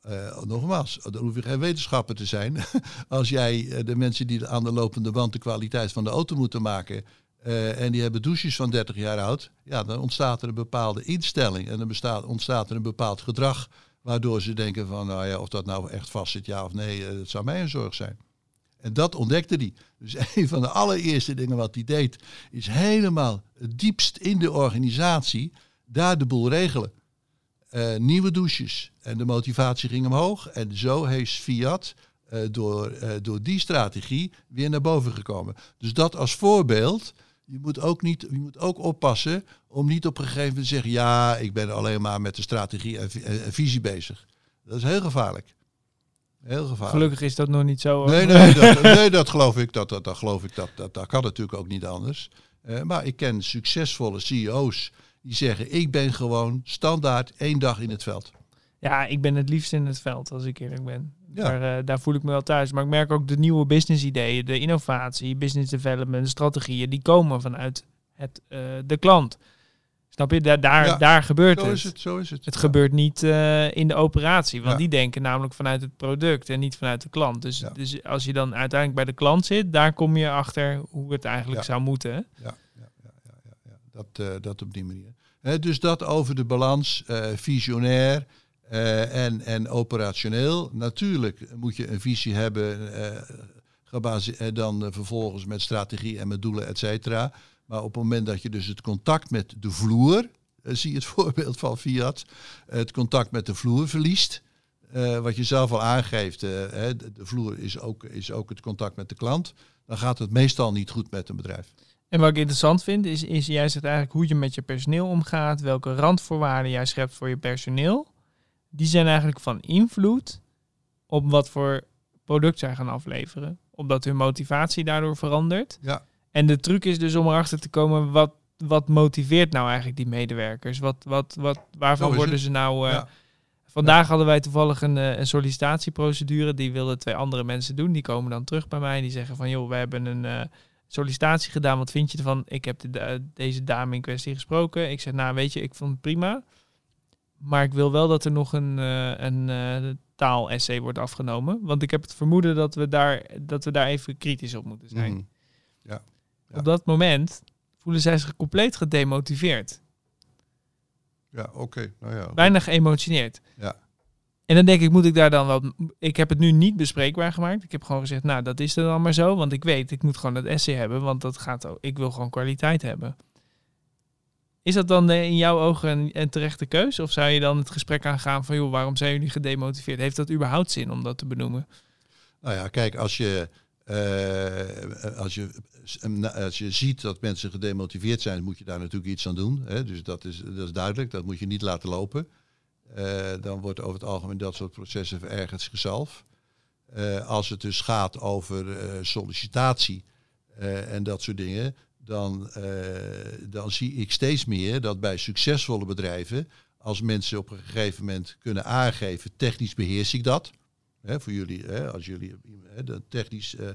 Uh, nogmaals, dan hoef je geen wetenschapper te zijn. Als jij uh, de mensen die aan de lopende band de kwaliteit van de auto moeten maken. Uh, en die hebben douches van 30 jaar oud. Ja, dan ontstaat er een bepaalde instelling. En dan bestaat, ontstaat er een bepaald gedrag. Waardoor ze denken van, nou ja, of dat nou echt vast zit, ja of nee, dat zou mij een zorg zijn. En dat ontdekte hij. Dus een van de allereerste dingen wat hij deed, is helemaal het diepst in de organisatie daar de boel regelen. Uh, nieuwe douches. En de motivatie ging omhoog. En zo heeft Fiat uh, door, uh, door die strategie weer naar boven gekomen. Dus dat als voorbeeld. Je moet, ook niet, je moet ook oppassen om niet op een gegeven moment te zeggen... ja, ik ben alleen maar met de strategie en, en visie bezig. Dat is heel gevaarlijk. Heel gevaarlijk. Gelukkig is dat nog niet zo. Hoor. Nee, nee, dat, nee, dat geloof ik. Dat, dat, dat geloof ik. Dat, dat, dat kan natuurlijk ook niet anders. Uh, maar ik ken succesvolle CEO's die zeggen: Ik ben gewoon standaard één dag in het veld. Ja, ik ben het liefst in het veld, als ik eerlijk ben. Daar, uh, daar voel ik me wel thuis. Maar ik merk ook de nieuwe business ideeën, de innovatie, business development, strategieën, die komen vanuit het, uh, de klant. Snap je? Daar, daar, Ja, daar gebeurt Zo het. is het, zo is het. Het Ja. gebeurt niet eh, in de operatie, want die denken namelijk vanuit het product en niet vanuit de klant. Dus, dus als je dan uiteindelijk bij de klant zit, daar kom je achter hoe het eigenlijk zou moeten. Ja, ja, ja, ja, ja, ja. Dat, eh, dat op die manier. Dus dat over de balans, eh, visionair eh, en, en operationeel. Natuurlijk moet je een visie hebben, gebaseerd, dan vervolgens met strategie en met doelen, et cetera. Maar op het moment dat je dus het contact met de vloer, zie het voorbeeld van Fiat, het contact met de vloer verliest. wat je zelf al aangeeft, de vloer is ook, is ook het contact met de klant. Dan gaat het meestal niet goed met een bedrijf. En wat ik interessant vind, is, is jij zegt eigenlijk hoe je met je personeel omgaat, welke randvoorwaarden jij schept voor je personeel. Die zijn eigenlijk van invloed op wat voor product zij gaan afleveren. Omdat hun motivatie daardoor verandert. Ja. En de truc is dus om erachter te komen wat, wat motiveert nou eigenlijk die medewerkers? Wat, wat, wat, waarvan worden het. ze nou... eh, Ja. Vandaag hadden wij toevallig een, eh, een sollicitatieprocedure. Die wilden twee andere mensen doen. Die komen dan terug bij mij. Die zeggen van, joh, we hebben een eh, sollicitatie gedaan. Wat vind je ervan? Ik heb de, da- deze dame in kwestie gesproken. Ik zeg, nou, weet je, ik vond het prima. Maar ik wil wel dat er nog een, eh een eh taal-essay wordt afgenomen. Want ik heb het vermoeden dat we daar, dat we daar even kritisch op moeten zijn. Mhm. Ja. Op dat moment voelen zij zich compleet gedemotiveerd. Ja, oké. Nou ja. Bijna geëmotioneerd. Ja. En dan denk ik, moet ik daar dan wat... Ik heb het nu niet bespreekbaar gemaakt. Ik heb gewoon gezegd, nou, dat is er dan maar zo. Want ik weet, ik moet gewoon het essay hebben. Want dat gaat ook... Ik wil gewoon kwaliteit hebben. Is dat dan eh, in jouw ogen een, terechte keuze? Of zou je dan het gesprek aangaan van, joh, waarom zijn jullie gedemotiveerd? Heeft dat überhaupt zin om dat te benoemen? Nou ja, kijk, als je, eh, als, je, als je ziet dat mensen gedemotiveerd zijn, moet je daar natuurlijk iets aan doen. Hè? Dus dat is, dat is duidelijk, dat moet je niet laten lopen. Eh, dan wordt over het algemeen dat soort processen ergens gezalf. Eh, als het dus gaat over eh, sollicitatie en dat soort dingen, dan, dan zie ik steeds meer dat bij succesvolle bedrijven, als mensen op een gegeven moment kunnen aangeven, technisch beheers ik dat. Hè, voor jullie, hè, als jullie hè, technisch eh,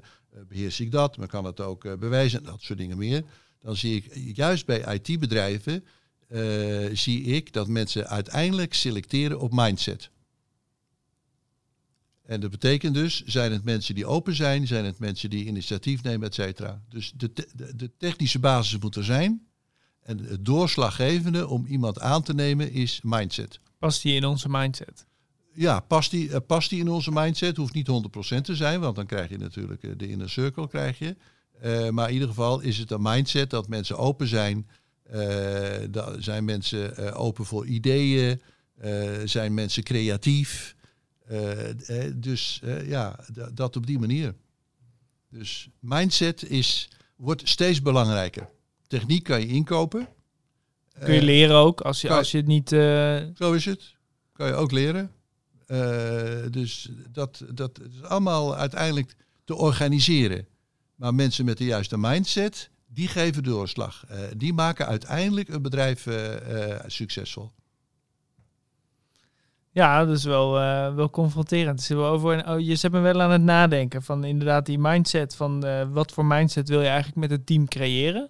beheers ik dat, maar kan het ook bewijzen en dat soort dingen meer. Dan zie ik juist bij IT-bedrijven zie ik dat mensen uiteindelijk selecteren op mindset. En dat betekent dus, zijn het mensen die open zijn, zijn het mensen die initiatief nemen, et cetera. Dus de, te- de, technische basis moet er zijn. En het doorslaggevende om iemand aan te nemen is mindset. Past die in onze mindset? Ja, past die, eh, past die in onze mindset? Hoeft niet 100% te zijn, want dan krijg je natuurlijk eh, de inner circle. Krijg je. Eh, maar in ieder geval is het een mindset dat mensen open zijn. Eh, da- zijn mensen eh, open voor ideeën? Eh, zijn mensen creatief? Dus ja, da- dat op die manier. Dus mindset is, wordt steeds belangrijker. Techniek kan je inkopen. Kun je leren ook, als je, kan- als je het niet... zo is het. Kan je ook leren. Eh, dus dat, dat is allemaal uiteindelijk te organiseren. Maar mensen met de juiste mindset, die geven doorslag. Eh, die maken uiteindelijk een bedrijf eh, eh, succesvol. Ja, dat is wel, wel confronterend. Wel over, oh, je zet me wel aan het nadenken van inderdaad die mindset van wat voor mindset wil je eigenlijk met het team creëren?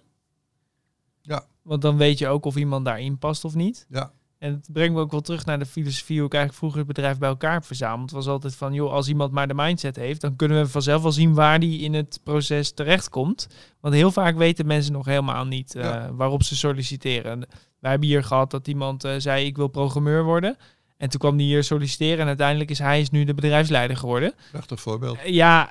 Ja. Want dan weet je ook of iemand daarin past of niet. Ja. En het brengt me ook wel terug naar de filosofie hoe ik eigenlijk vroeger het bedrijf bij elkaar heb verzameld. Het was altijd van, joh, als iemand maar de mindset heeft, dan kunnen we vanzelf wel zien waar die in het proces terechtkomt. Want heel vaak weten mensen nog helemaal niet eh, Ja. waarop ze solliciteren. Wij hebben hier gehad dat iemand eh, zei, ik wil programmeur worden. En toen kwam hij hier solliciteren en uiteindelijk is hij is nu de bedrijfsleider geworden. Prachtig voorbeeld. Eh, Ja,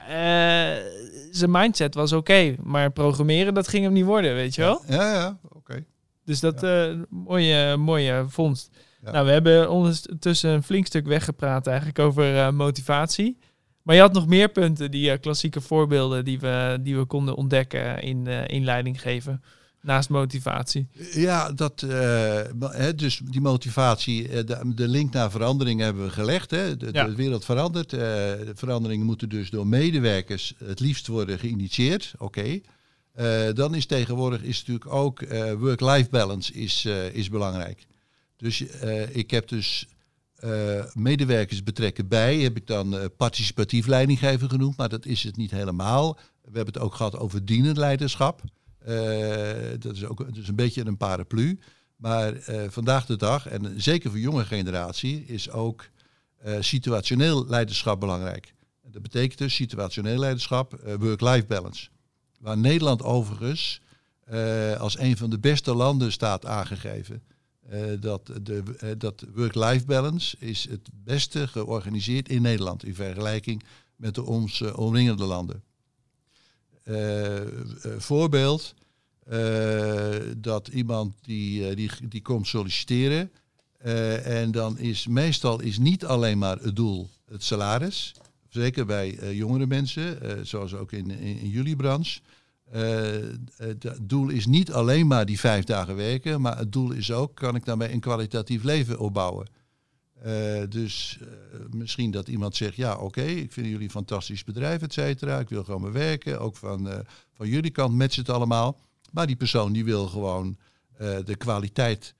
zijn mindset was oké, maar programmeren dat ging hem niet worden, weet je wel? Ja, ja, oké. Dus dat eh mooie, mooie vondst. Ja. Nou, we hebben ondertussen een flink stuk weggepraat eigenlijk over eh, motivatie. Maar je had nog meer punten, die eh, klassieke voorbeelden die we, die we konden ontdekken in inleiding geven. Naast motivatie. Ja, dat, dus die motivatie, de, de link naar verandering hebben we gelegd. Hè. De, Ja. de wereld verandert. de veranderingen moeten dus door medewerkers het liefst worden geïnitieerd. Oké. Eh, dan is tegenwoordig is natuurlijk ook eh, work-life balance is, eh, is belangrijk. Dus ik heb dus medewerkers betrekken bij, heb ik dan participatief leidinggever genoemd, maar dat is het niet helemaal. We hebben het ook gehad over dienend leiderschap. Dat is ook is een beetje een paraplu. Maar vandaag de dag, en zeker voor jonge generatie, is ook situationeel leiderschap belangrijk. Dat betekent dus situationeel leiderschap, work-life balance. Waar Nederland overigens als een van de beste landen staat aangegeven. Uh, dat de dat work-life balance is het beste georganiseerd in Nederland in vergelijking met de ons omringende landen. voorbeeld, dat iemand die, die, die komt solliciteren en dan is meestal is niet alleen maar het doel het salaris, zeker bij jongere mensen, zoals ook in, in, jullie branche. het doel is niet alleen maar die vijf dagen werken, maar het doel is ook, kan ik daarmee een kwalitatief leven opbouwen? Dus misschien dat iemand zegt, ja oké, ik vind jullie een fantastisch bedrijf, et cetera. Ik wil gewoon maar werken. Ook van, van jullie kant met het allemaal. Maar die persoon die wil gewoon de kwaliteit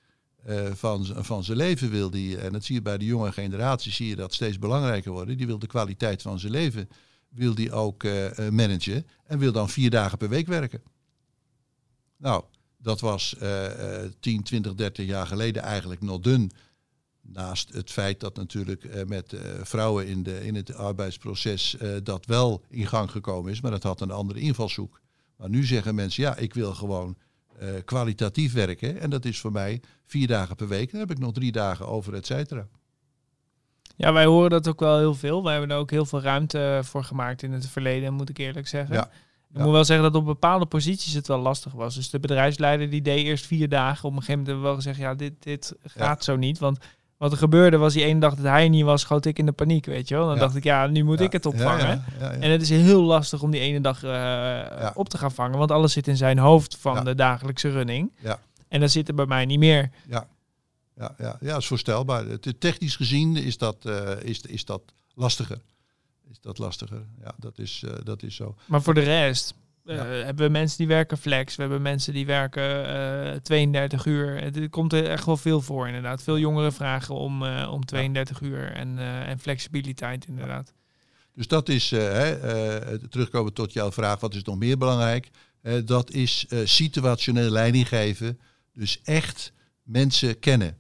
van, van zijn leven wil die. En dat zie je bij de jonge generatie, zie je dat steeds belangrijker worden. Die wil de kwaliteit van zijn leven wil die ook managen. En wil dan vier dagen per week werken. Nou, dat was 10, 20, 30 jaar geleden eigenlijk nog dun Naast het feit dat natuurlijk uh, met uh, vrouwen in, de, in het arbeidsproces uh, dat wel in gang gekomen is, maar dat had een andere invalshoek. Maar nu zeggen mensen, ja, ik wil gewoon kwalitatief werken. En dat is voor mij vier dagen per week. Dan heb ik nog drie dagen over, et cetera. Ja, wij horen dat ook wel heel veel. Wij hebben er ook heel veel ruimte voor gemaakt in het verleden, moet ik eerlijk zeggen. Ja. Ik moet wel zeggen dat op bepaalde posities het wel lastig was. Dus de bedrijfsleider die deed eerst vier dagen. Op een gegeven moment hebben we wel gezegd, ja, dit, dit gaat zo niet. Want wat er gebeurde was die ene dag dat hij niet was, schoot ik in de paniek, weet je wel. Dan dacht ik, ja, nu moet ik het opvangen. En het is heel lastig om die ene dag uh, op te gaan vangen, want alles zit in zijn hoofd van de dagelijkse running. Ja. En dat zit er bij mij niet meer. Ja, ja, ja. ja is voorstelbaar. Technisch gezien is dat, uh, is, is dat lastiger. Is dat lastiger? Ja, dat is, uh, dat is zo. Maar voor de rest, uh, hebben we mensen die werken flex, we hebben mensen die werken uh, eh, 32 uur. Het komt er echt wel veel voor inderdaad. Veel jongeren vragen om, uh, om 32 uur en, en flexibiliteit inderdaad. Dus dat is, terugkomen tot jouw vraag, wat is nog meer belangrijk? dat is situationeel leiding geven. Dus echt mensen kennen.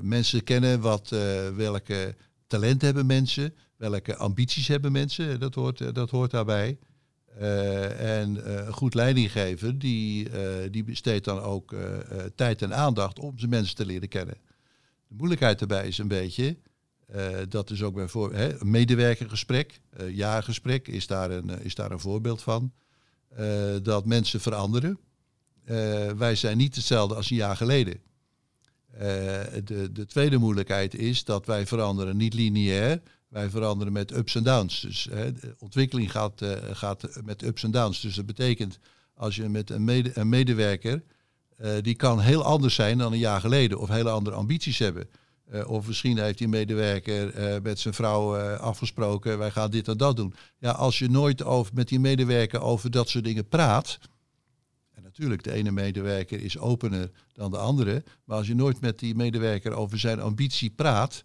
mensen kennen wat, welke talenten hebben mensen, welke ambities hebben mensen. Dat hoort, dat hoort daarbij. Uh, en uh, goed leidinggever, die, uh, die besteedt dan ook tijd en aandacht om zijn mensen te leren kennen. De moeilijkheid daarbij is een beetje, dat is ook bijvoorbeeld een medewerkergesprek, jaargesprek is daar een, is daar een voorbeeld van. dat mensen veranderen. wij zijn niet hetzelfde als een jaar geleden. de, de tweede moeilijkheid is dat wij veranderen niet lineair, wij veranderen met ups en downs. Dus hè, de ontwikkeling gaat, uh, gaat met ups en downs. Dus dat betekent als je met een, mede, een medewerker, uh, die kan heel anders zijn dan een jaar geleden of hele andere ambities hebben. Uh, of misschien heeft die medewerker met zijn vrouw afgesproken, wij gaan dit en dat doen. Ja, als je nooit over, met die medewerker over dat soort dingen praat, en natuurlijk, de ene medewerker is opener dan de andere, maar als je nooit met die medewerker over zijn ambitie praat,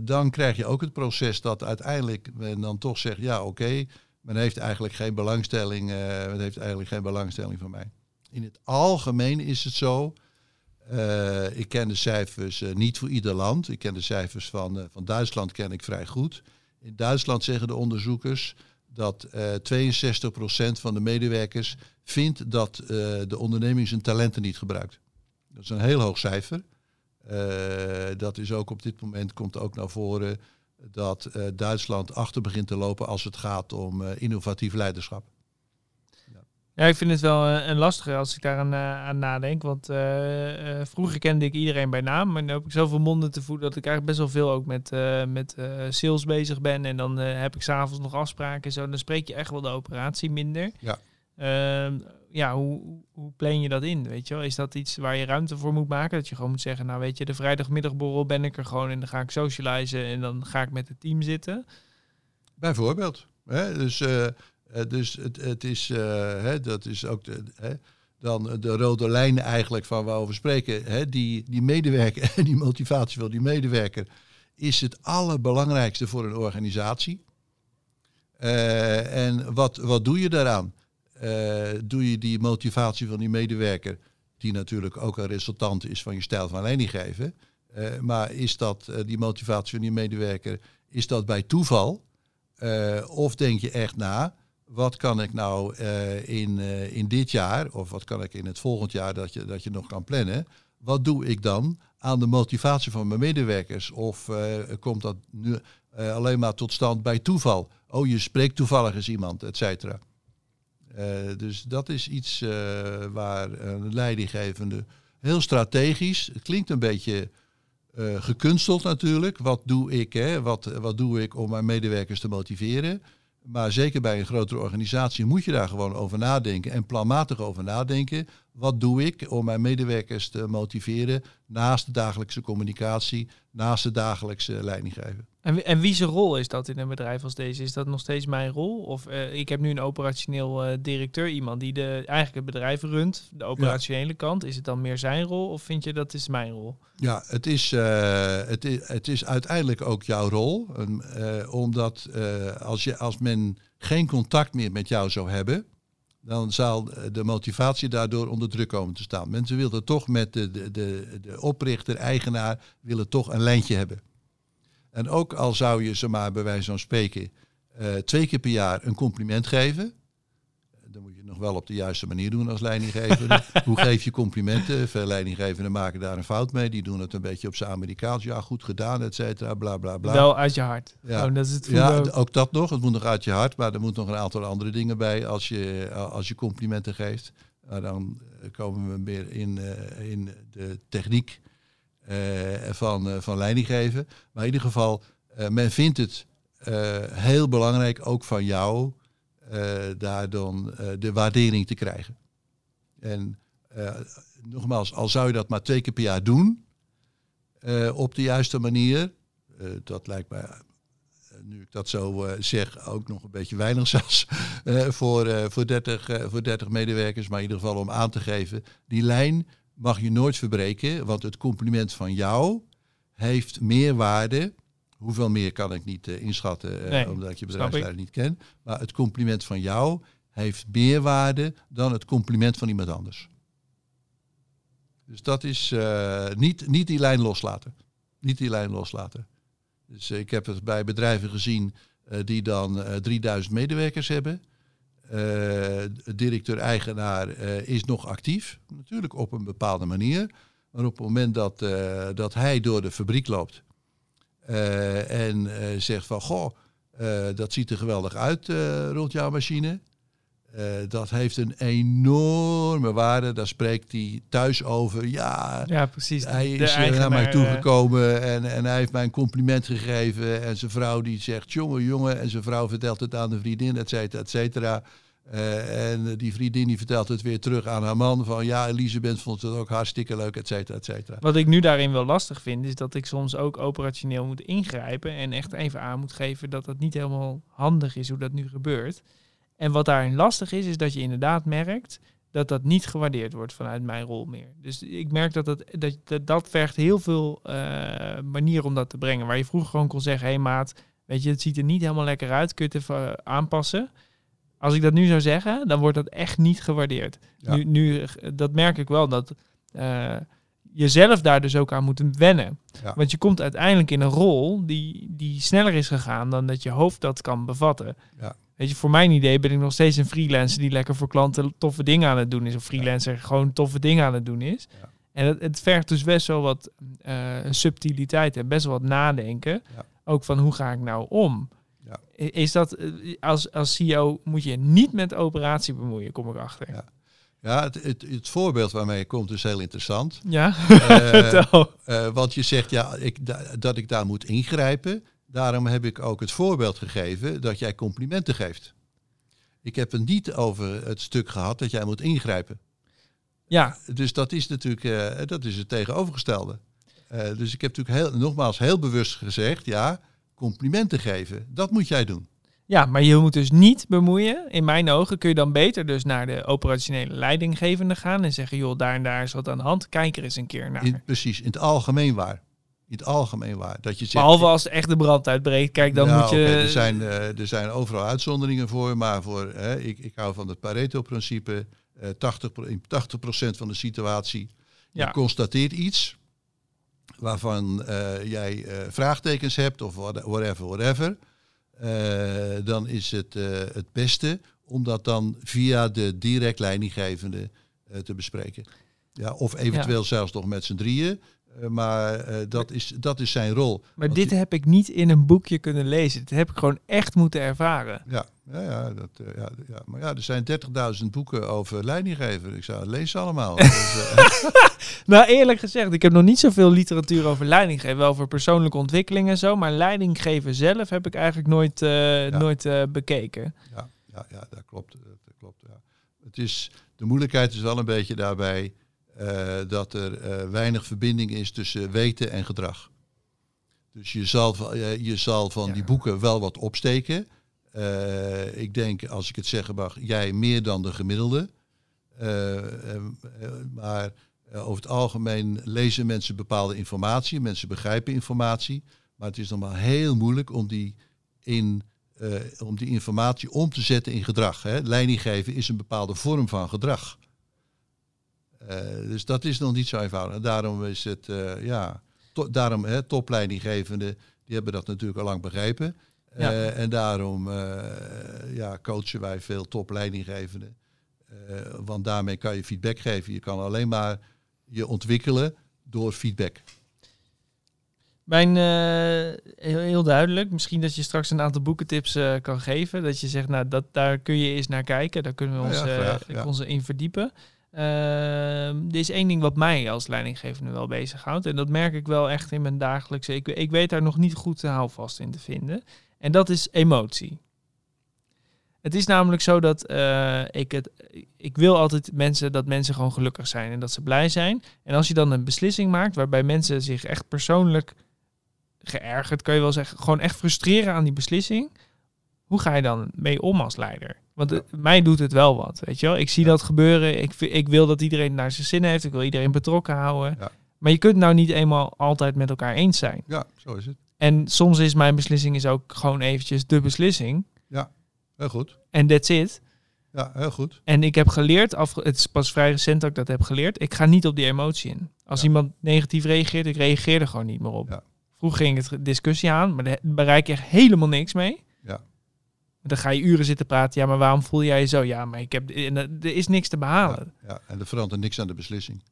dan krijg je ook het proces dat uiteindelijk men dan toch zegt, ja oké, men heeft eigenlijk geen belangstelling, uh, men heeft eigenlijk geen belangstelling van mij. In het algemeen is het zo, uh, ik ken de cijfers niet voor ieder land, ik ken de cijfers van, van Duitsland ken ik vrij goed. In Duitsland zeggen de onderzoekers dat 62% van de medewerkers vindt dat de onderneming zijn talenten niet gebruikt. Dat is een heel hoog cijfer. Uh, dat is ook op dit moment komt ook naar voren dat uh, Duitsland achter begint te lopen als het gaat om uh, innovatief leiderschap. Ja. ik vind het wel een lastige als ik daar aan, aan nadenk. Want vroeger kende ik iedereen bij naam, maar nu heb ik zoveel monden te voeden dat ik eigenlijk best wel veel ook met, met sales bezig ben. En dan heb ik s'avonds nog afspraken en zo. Dan spreek je echt wel de operatie minder. Ja. Ja, hoe, hoe plan je dat in? Weet je wel? Is dat iets waar je ruimte voor moet maken? Dat je gewoon moet zeggen, nou weet je, de vrijdagmiddagborrel ben ik er gewoon en dan ga ik socializen en dan ga ik met het team zitten. Bijvoorbeeld. Hè? Dus, uh, dus het, het is, uh, hè, dat is ook de, hè, dan de rode lijn eigenlijk van waar we over spreken. Hè? Die, die medewerker en die motivatie van die medewerker is het allerbelangrijkste voor een organisatie. en wat, wat doe je daaraan? Uh, doe je die motivatie van die medewerker die natuurlijk ook een resultant is van je stijl van leiding geven. Eh, maar is dat die motivatie van die medewerker, is dat bij toeval? of denk je echt na, wat kan ik nou in, in dit jaar, of wat kan ik in het volgend jaar dat je, dat je nog kan plannen? Wat doe ik dan aan de motivatie van mijn medewerkers? Of komt dat nu alleen maar tot stand bij toeval? Oh, je spreekt toevallig eens iemand, et cetera. Uh, dus dat is iets uh, waar een leidinggevende heel strategisch, het klinkt een beetje uh, gekunsteld natuurlijk. Wat doe ik? Hè? Wat, wat doe ik om mijn medewerkers te motiveren? Maar zeker bij een grotere organisatie moet je daar gewoon over nadenken en planmatig over nadenken. Wat doe ik om mijn medewerkers te motiveren naast de dagelijkse communicatie, naast de dagelijkse leidinggeven? En, en wie zijn rol is dat in een bedrijf als deze? Is dat nog steeds mijn rol? Of uh, ik heb nu een operationeel uh, directeur, iemand die de, eigenlijk het bedrijf runt, de operationele kant. Is het dan meer zijn rol of vind je dat is mijn rol? Ja, het is, uh, het is, het is uiteindelijk ook jouw rol. omdat als, je, als men geen contact meer met jou zou hebben, dan zal de motivatie daardoor onder druk komen te staan. Mensen willen toch met de, de, de, oprichter, eigenaar, willen toch een lijntje hebben. En ook al zou je ze maar bij wijze van spreken uh, twee keer per jaar een compliment geven. Dan moet je het nog wel op de juiste manier doen als leidinggever. Hoe geef je complimenten? Veel leidinggevenden maken daar een fout mee. Die doen het een beetje op zijn Amerikaans. Ja, goed gedaan, et cetera, bla bla bla. Wel uit je hart. Ja, oh, dat is het ja ook. dat nog. Het moet nog uit je hart. Maar er moet nog een aantal andere dingen bij als je, als je complimenten geeft. Dan komen we meer in, uh, in de techniek uh, van, van leiding geven. Maar in ieder geval, men vindt het heel belangrijk, ook van jou, daar dan de waardering te krijgen. En nogmaals, al zou je dat maar twee keer per jaar doen, op de juiste manier, dat lijkt mij nu ik dat zo zeg, ook nog een beetje weinig zelfs voor, voor, 30, voor 30 medewerkers. Maar in ieder geval om aan te geven, die lijn mag je nooit verbreken, want het compliment van jou heeft meer waarde. Hoeveel meer kan ik niet uh, inschatten, uh, omdat ik je bedrijfsleider niet ken. Maar het compliment van jou heeft meer waarde dan het compliment van iemand anders. Dus dat is uh, niet, niet die lijn loslaten. Niet die lijn loslaten. Dus ik heb het bij bedrijven gezien die dan 3000 medewerkers hebben. Uh, directeur-eigenaar uh, is nog actief, natuurlijk op een bepaalde manier. Maar op het moment dat, uh, dat hij door de fabriek loopt en zegt van goh, dat ziet er geweldig uit rond jouw machine. dat heeft een enorme waarde. Daar spreekt hij thuis over. Ja, ja precies. Hij is naar mij toegekomen en, en hij heeft mij een compliment gegeven. En zijn vrouw die zegt, jongen, jongen. En zijn vrouw vertelt het aan de vriendin, et cetera, et cetera. Uh, en die vriendin die vertelt het weer terug aan haar man van ja, Elisabeth vond het ook hartstikke leuk, et cetera, et cetera. Wat ik nu daarin wel lastig vind, is dat ik soms ook operationeel moet ingrijpen en echt even aan moet geven dat dat niet helemaal handig is hoe dat nu gebeurt. En wat daarin lastig is, is dat je inderdaad merkt dat dat niet gewaardeerd wordt vanuit mijn rol meer. Dus ik merk dat dat, dat, dat, vergt heel veel uh, manieren om dat te brengen. Waar je vroeger gewoon kon zeggen, hé hey maat, weet je, het ziet er niet helemaal lekker uit, kun je het even aanpassen. Als ik dat nu zou zeggen, dan wordt dat echt niet gewaardeerd. Nu, nu, dat merk ik wel, dat uh, je zelf daar dus ook aan moet wennen. Want je komt uiteindelijk in een rol die, die sneller is gegaan dan dat je hoofd dat kan bevatten. Ja. Weet je, voor mijn idee ben ik nog steeds een freelancer die lekker voor klanten toffe dingen aan het doen is. Of freelancer gewoon toffe dingen aan het doen is. En het, het, vergt dus best wel wat uh, subtiliteit en best wel wat nadenken. Ook van hoe ga ik nou om? Ja. Is dat, eh, als, als CEO moet je niet met operatie bemoeien, kom ik achter. Ja. Ja, het, het, het, voorbeeld waarmee je komt is heel interessant. Ja, uh, uh, want je zegt ja, ik, dat ik daar moet ingrijpen. Daarom heb ik ook het voorbeeld gegeven dat jij complimenten geeft. Ik heb het niet over het stuk gehad dat jij moet ingrijpen. Ja. Dus dat is natuurlijk dat is het tegenovergestelde. dus ik heb natuurlijk heel, nogmaals heel bewust gezegd, ja, complimenten geven. Dat moet jij doen. Ja, maar je moet dus niet bemoeien. In mijn ogen kun je dan beter dus naar de operationele leidinggevende gaan en zeggen, joh, daar en daar is wat aan de hand. Kijk er eens een keer naar. In, precies, in het algemeen waar. In het algemeen waar. Dat je zegt, Behalve als echt de brand uitbreekt. Kijk, dan moet je... er, zijn, uh, er zijn overal uitzonderingen voor. Maar voor, ik, ik hou van het Pareto-principe. eh 80, in 80% van de situatie. Ja. Je constateert iets waarvan eh, jij eh, vraagtekens hebt of what- whatever, whatever. Eh, dan is het het beste om dat dan via de direct leidinggevende te bespreken. Ja, of eventueel zelfs nog met z'n drieën. Maar dat, is, dat is zijn rol. Maar Want dit die- heb ik niet in een boekje kunnen lezen. Dit heb ik gewoon echt moeten ervaren. Ja, ja, ja, dat, eh, ja, ja, maar ja, er zijn 30.000 boeken over leidinggeven. Ik zou lees ze allemaal. Dus, eh, Nou, eerlijk gezegd, ik heb nog niet zoveel literatuur over leidinggeven. Wel over persoonlijke ontwikkeling en zo. Maar leidinggeven zelf heb ik eigenlijk nooit, eh, nooit bekeken. ja, ja, ja, dat klopt. Dat klopt ja. Het is, de moeilijkheid is wel een beetje daarbij dat er weinig verbinding is tussen weten en gedrag. Dus je zal, van- je zal van die boeken wel wat opsteken. Eh, ik denk, als ik het zeggen mag, jij meer dan de gemiddelde. Eh, eh, maar over het algemeen lezen mensen bepaalde informatie. Mensen begrijpen informatie. Maar het is nog maar heel moeilijk om die, in, om die informatie om te zetten in gedrag. Hè. Leiding geven is een bepaalde vorm van gedrag. Dus dat is nog niet zo eenvoudig. Daarom is het, ja, daarom hè, topleidinggevenden, die hebben dat natuurlijk al lang begrepen. Ja. Eh, en daarom eh, ja, coachen wij veel topleidinggevenden. Eh, want daarmee kan je feedback geven. Je kan alleen maar je ontwikkelen door feedback. Mijn, heel, heel duidelijk. Misschien dat je straks een aantal boekentips kan geven. Dat je zegt, nou, dat, daar kun je eens naar kijken. Daar kunnen we ons, ja, graag, ja. ons in verdiepen. Ehm, er is één ding wat mij als leidinggevende wel bezighoudt. En dat merk ik wel echt in mijn dagelijkse... Ik, ik weet daar nog niet goed de houvast in te vinden. En dat is emotie. Het is namelijk zo dat eh, ik het... Ik wil altijd mensen, dat mensen gewoon gelukkig zijn en dat ze blij zijn. En als je dan een beslissing maakt waarbij mensen zich echt persoonlijk geërgerd, kan je wel zeggen, gewoon echt frustreren aan die beslissing. Hoe ga je dan mee om als leider? Want Ja. mij doet het wel wat, weet je wel. Ik zie dat gebeuren. Ik, ik wil dat iedereen naar zijn zin heeft. Ik wil iedereen betrokken houden. Ja. Maar je kunt nou niet eenmaal altijd met elkaar eens zijn. Ja, zo is het. En soms is mijn beslissing is ook gewoon eventjes de beslissing. Heel goed. En that's it. Ja, heel goed. En ik heb geleerd, af, het is pas vrij recent dat ik dat heb geleerd. Ik ga niet op die emotie in. Als Ja. iemand negatief reageert, ik reageer er gewoon niet meer op. Ja. Vroeger ging het discussie aan, maar daar bereik je echt helemaal niks mee. Dan ga je uren zitten praten. Ja, maar waarom voel jij je zo? Ja, maar ik heb, en er is niks te behalen. Ja, en er verandert niks aan de beslissing.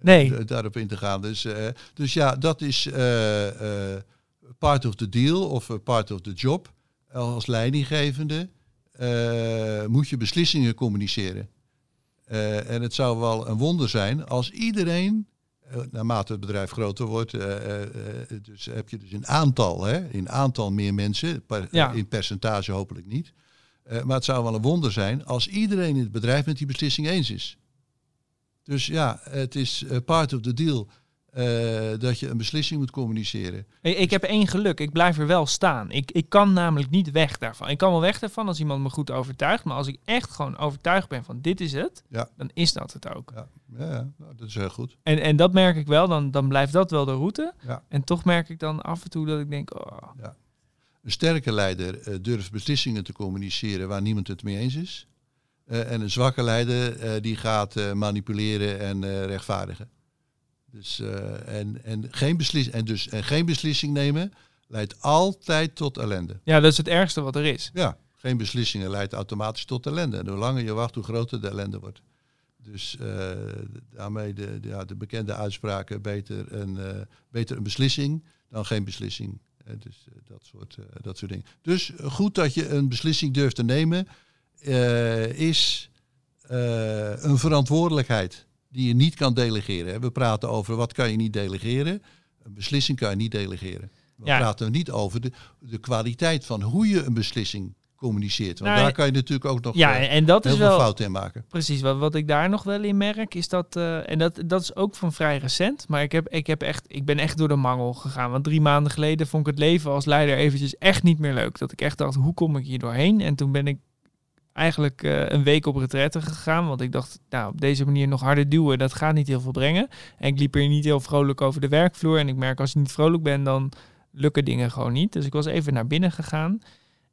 Nee. Da- daarop in te gaan. Dus, eh, dus ja, dat is eh, eh, part of the deal of eh, part of the job. Als leidinggevende eh, moet je beslissingen communiceren. Eh, en het zou wel een wonder zijn als iedereen, eh, naarmate het bedrijf groter wordt, eh, eh, eh, dus heb je dus in aantal, hè, in aantal meer mensen, per- Ja. in percentage hopelijk niet. Eh, maar het zou wel een wonder zijn als iedereen in het bedrijf met die beslissing eens is. Dus ja, het is eh, part of the deal eh, dat je een beslissing moet communiceren. Ik, ik heb één geluk. Ik blijf er wel staan. Ik, ik kan namelijk niet weg daarvan. Ik kan wel weg daarvan als iemand me goed overtuigt. Maar als ik echt gewoon overtuigd ben van dit is het, Ja. dan is dat het ook. Ja, ja, ja, nou, dat is heel goed. En, en dat merk ik wel. Dan, dan blijft dat wel de route. Ja. En toch merk ik dan af en toe dat ik denk, oh, Een sterke leider eh, durft beslissingen te communiceren waar niemand het mee eens is. Eh, en een zwakke leider eh, die gaat eh, manipuleren en eh, rechtvaardigen. Dus, eh, en, en, geen en, dus, en geen beslissing nemen leidt altijd tot ellende. ja, dat is het ergste wat er is. Ja, geen beslissingen leidt automatisch tot ellende. En hoe langer je wacht, hoe groter de ellende wordt. Dus eh, daarmee de, de, ja, de bekende uitspraken, beter een, eh, beter een beslissing dan geen beslissing. Dus dat, soort, dat soort dingen. Dus goed dat je een beslissing durft te nemen, is een verantwoordelijkheid die je niet kan delegeren. We praten over wat kan je niet delegeren. Een beslissing kan je niet delegeren. We Ja. praten niet over de, de kwaliteit van hoe je een beslissing communiceert. Want Nou, daar kan je natuurlijk ook nog Ja, eh, en dat heel is veel wel fouten in maken. precies wat, wat ik daar nog wel in merk. Is dat, eh, en dat, dat is ook van vrij recent. Maar ik, heb, ik, heb echt, ik ben echt door de mangel gegaan. Want drie maanden geleden vond ik het leven als leider eventjes echt niet meer leuk. Dat ik echt dacht, hoe kom ik hier doorheen? En toen ben ik eigenlijk eh, een week op retraite gegaan. Want ik dacht, nou, op deze manier nog harder duwen, dat gaat niet heel veel brengen. En ik liep hier niet heel vrolijk over de werkvloer. En ik merk, als je niet vrolijk bent, dan lukken dingen gewoon niet. Dus ik was even naar binnen gegaan.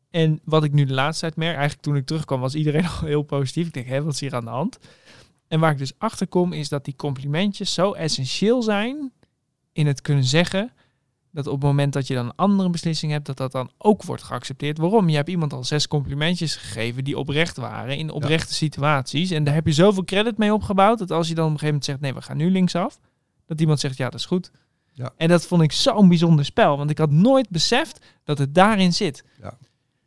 En wat ik nu de laatste tijd merk, eigenlijk toen ik terugkwam, was iedereen al heel positief. Ik denk, hé, wat is hier aan de hand? En waar ik dus achter kom, is dat die complimentjes zo essentieel zijn in het kunnen zeggen dat op het moment dat je dan een andere beslissing hebt, dat dat dan ook wordt geaccepteerd. Waarom? Je hebt iemand al zes complimentjes gegeven die oprecht waren in oprechte situaties. En daar heb je zoveel credit mee opgebouwd, dat als je dan op een gegeven moment zegt, nee, we gaan nu linksaf, dat iemand zegt, ja, dat is goed. Ja. En dat vond ik zo'n bijzonder spel, want ik had nooit beseft dat het daarin zit. Ja,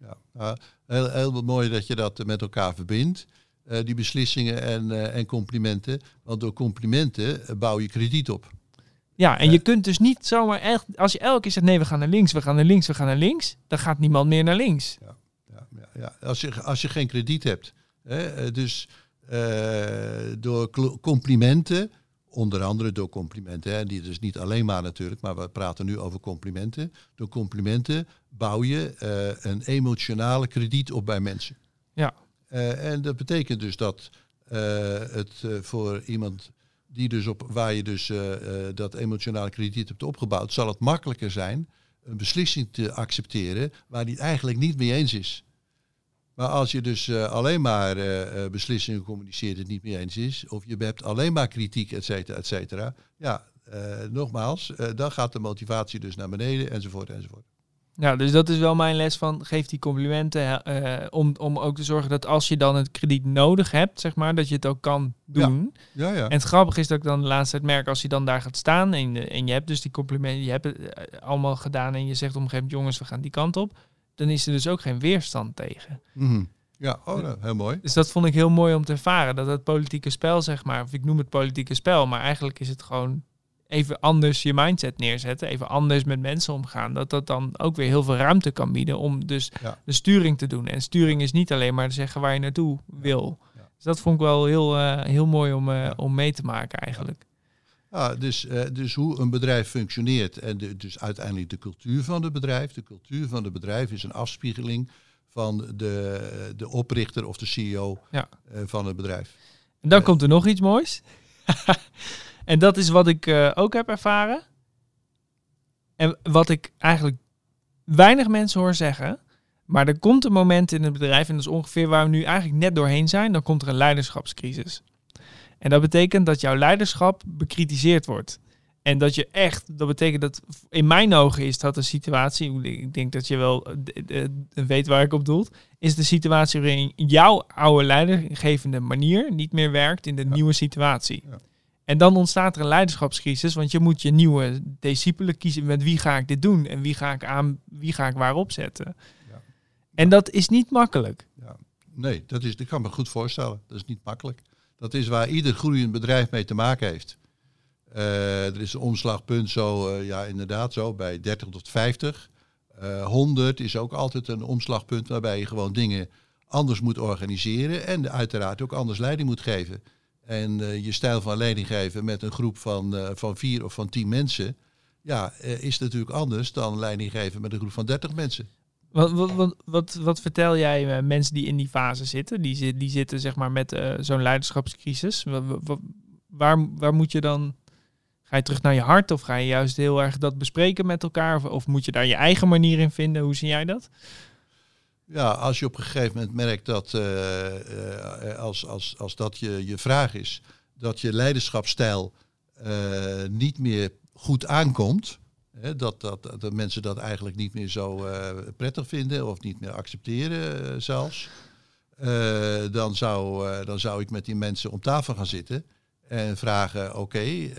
ja. Nou, heel, heel mooi dat je dat met elkaar verbindt. eh, die beslissingen en, eh, en complimenten. Want door complimenten eh, bouw je krediet op. Ja, en je kunt dus niet zomaar echt, als je elke keer zegt, nee, we gaan naar links, we gaan naar links, we gaan naar links, dan gaat niemand meer naar links. Ja, ja, ja. Als, je, als je geen krediet hebt. Hè, eh, dus eh, door complimenten, onder andere door complimenten, hè, die dus niet alleen maar natuurlijk, maar we praten nu over complimenten. Door complimenten bouw je eh, een emotionale krediet op bij mensen. Ja. En dat betekent dus dat het voor iemand die dus op, waar je dus eh, eh, dat emotionale krediet hebt opgebouwd, zal het makkelijker zijn een beslissing te accepteren waar het eigenlijk niet mee eens is. Maar als je dus eh, alleen maar beslissingen communiceert het niet mee eens is, of je hebt alleen maar kritiek, et cetera, et cetera, ja, nogmaals, dan gaat de motivatie dus naar beneden, enzovoort, enzovoort. Ja, dus dat is wel mijn les van geef die complimenten eh, om, om ook te zorgen dat als je dan het krediet nodig hebt, zeg maar, dat je het ook kan doen. Ja, ja. En het grappige is dat ik dan de laatste tijd merk als je dan daar gaat staan en, en je hebt dus die complimenten, je hebt het eh, allemaal gedaan en je zegt op een gegeven moment jongens, we gaan die kant op, dan is er dus ook geen weerstand tegen. Mhm. Ja, oh, nou, heel mooi. Dus dat vond ik heel mooi om te ervaren, dat het politieke spel, zeg maar, of ik noem het politieke spel, maar eigenlijk is het gewoon even anders je mindset neerzetten, even anders met mensen omgaan, dat dat dan ook weer heel veel ruimte kan bieden om dus Ja. de sturing te doen. En sturing is niet alleen maar zeggen waar je naartoe wil. Ja. Dus dat vond ik wel heel, eh, heel mooi om, eh, om mee te maken eigenlijk. Ja, dus, eh, dus hoe een bedrijf functioneert en de, dus uiteindelijk de cultuur van het bedrijf. De cultuur van het bedrijf is een afspiegeling van de, de oprichter of de CEO Ja. van het bedrijf. En dan komt er nog iets moois. en dat is wat ik eh, ook heb ervaren. En wat ik eigenlijk weinig mensen hoor zeggen. Maar er komt een moment in het bedrijf, en dat is ongeveer waar we nu eigenlijk net doorheen zijn, dan komt er een leiderschapscrisis. En dat betekent dat jouw leiderschap bekritiseerd wordt. En dat je echt, dat betekent dat in mijn ogen is dat een situatie, ik denk dat je wel eh, weet waar ik op doel, is de situatie waarin jouw oude leidinggevende manier niet meer werkt in de Ja. nieuwe situatie. Ja. En dan ontstaat er een leiderschapscrisis, want je moet je nieuwe discipelen kiezen met wie ga ik dit doen en wie ga ik aan, wie ga ik waarop zetten. Ja. En dat is niet makkelijk. Nee, dat, is, dat kan me goed voorstellen. Dat is niet makkelijk. Dat is waar ieder groeiend bedrijf mee te maken heeft. Eh, er is een omslagpunt zo, eh, ja inderdaad zo, bij 30 tot 50. Eh 100 is ook altijd een omslagpunt waarbij je gewoon dingen anders moet organiseren en uiteraard ook anders leiding moet geven. En eh, je stijl van leiding geven met een groep van, eh, van vier of van tien mensen, ja, eh, is natuurlijk anders dan leiding geven met een groep van 30 mensen. Wat, wat, wat, wat, vertel jij mensen die in die fase zitten? Die, die zitten zeg maar met zo'n leiderschapscrisis. Wa- wa- wa- waar, waar moet je dan... Ga je terug naar je hart of ga je juist heel erg dat bespreken met elkaar? Of moet je daar je eigen manier in vinden? Hoe zie jij dat? Ja, als je op een gegeven moment merkt dat, eh, eh, als, als, als dat je, je vraag is, dat je leiderschapsstijl eh, niet meer goed aankomt, hè, dat, dat, dat mensen dat eigenlijk niet meer zo prettig vinden of niet meer accepteren zelfs, dan, zou, dan zou ik met die mensen om tafel gaan zitten en vragen, oké,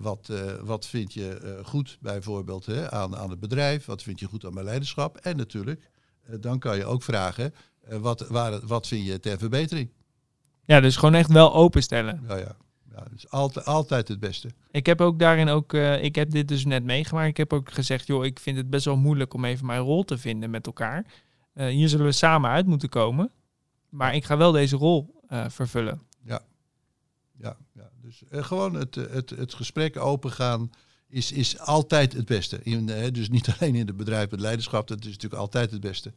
wat, wat vind je goed bijvoorbeeld hè, aan, aan het bedrijf, wat vind je goed aan mijn leiderschap? En natuurlijk dan kan je ook vragen, eh, wat, waar, wat vind je ter verbetering? Ja, dus gewoon echt wel openstellen. Ja, ja. ja is altijd, altijd het beste. Ik heb ook daarin ook, eh, ik heb dit dus net meegemaakt. Ik heb ook gezegd, joh, ik vind het best wel moeilijk om even mijn rol te vinden met elkaar. Eh, hier zullen we samen uit moeten komen. Maar ik ga wel deze rol eh, vervullen. Ja, ja. Dus eh, gewoon het, eh, het, het gesprek opengaan is, is altijd het beste. In, eh, dus niet alleen in het bedrijf, het leiderschap, dat is natuurlijk altijd het beste.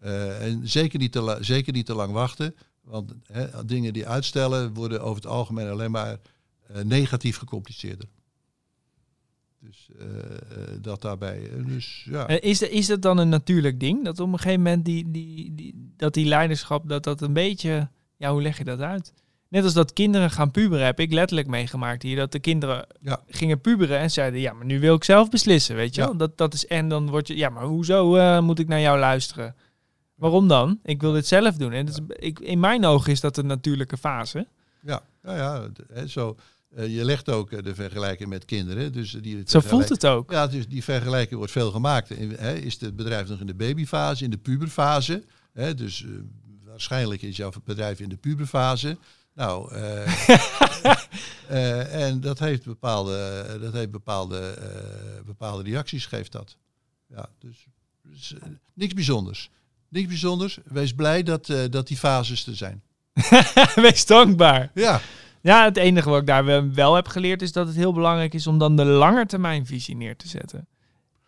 Eh, en zeker niet, te zeker niet te lang wachten, want dingen die uitstellen worden over het algemeen alleen maar eh, negatief gecompliceerder. Dus dat daarbij. Dus ja. Is, is dat dan een natuurlijk ding? Dat op een gegeven moment die, die, die, dat die leiderschap, dat dat een beetje... Ja, hoe leg je dat uit? Net als dat kinderen gaan puberen, heb ik letterlijk meegemaakt hier. Dat de kinderen Ja. gingen puberen en zeiden, ja, maar nu wil ik zelf beslissen, weet je Ja. wel? Dat, dat is, en dan word je, ja, maar hoezo eh, moet ik naar jou luisteren? Waarom dan? Ik wil dit zelf doen. En dat is, ik, in mijn ogen is dat een natuurlijke fase. Ja, ja, ja d- hè, zo. eh, je legt ook eh, de vergelijking met kinderen. Dus die Zo voelt het ook. Ja, dus die vergelijking wordt veel gemaakt. In- Hè, is het bedrijf nog in de babyfase, in de puberfase? Hè, dus waarschijnlijk is jouw bedrijf in de puberfase. Nou, eh, eh, en dat heeft bepaalde, dat heeft bepaalde, eh, bepaalde reacties, geeft dat. Ja, dus, dus, eh, niks bijzonders. Niks bijzonders. Wees blij dat, eh, dat die fases er zijn. Wees dankbaar. Ja, Ja, het enige wat ik daar wel- heb geleerd is dat het heel belangrijk is om dan de langetermijnvisie neer te zetten.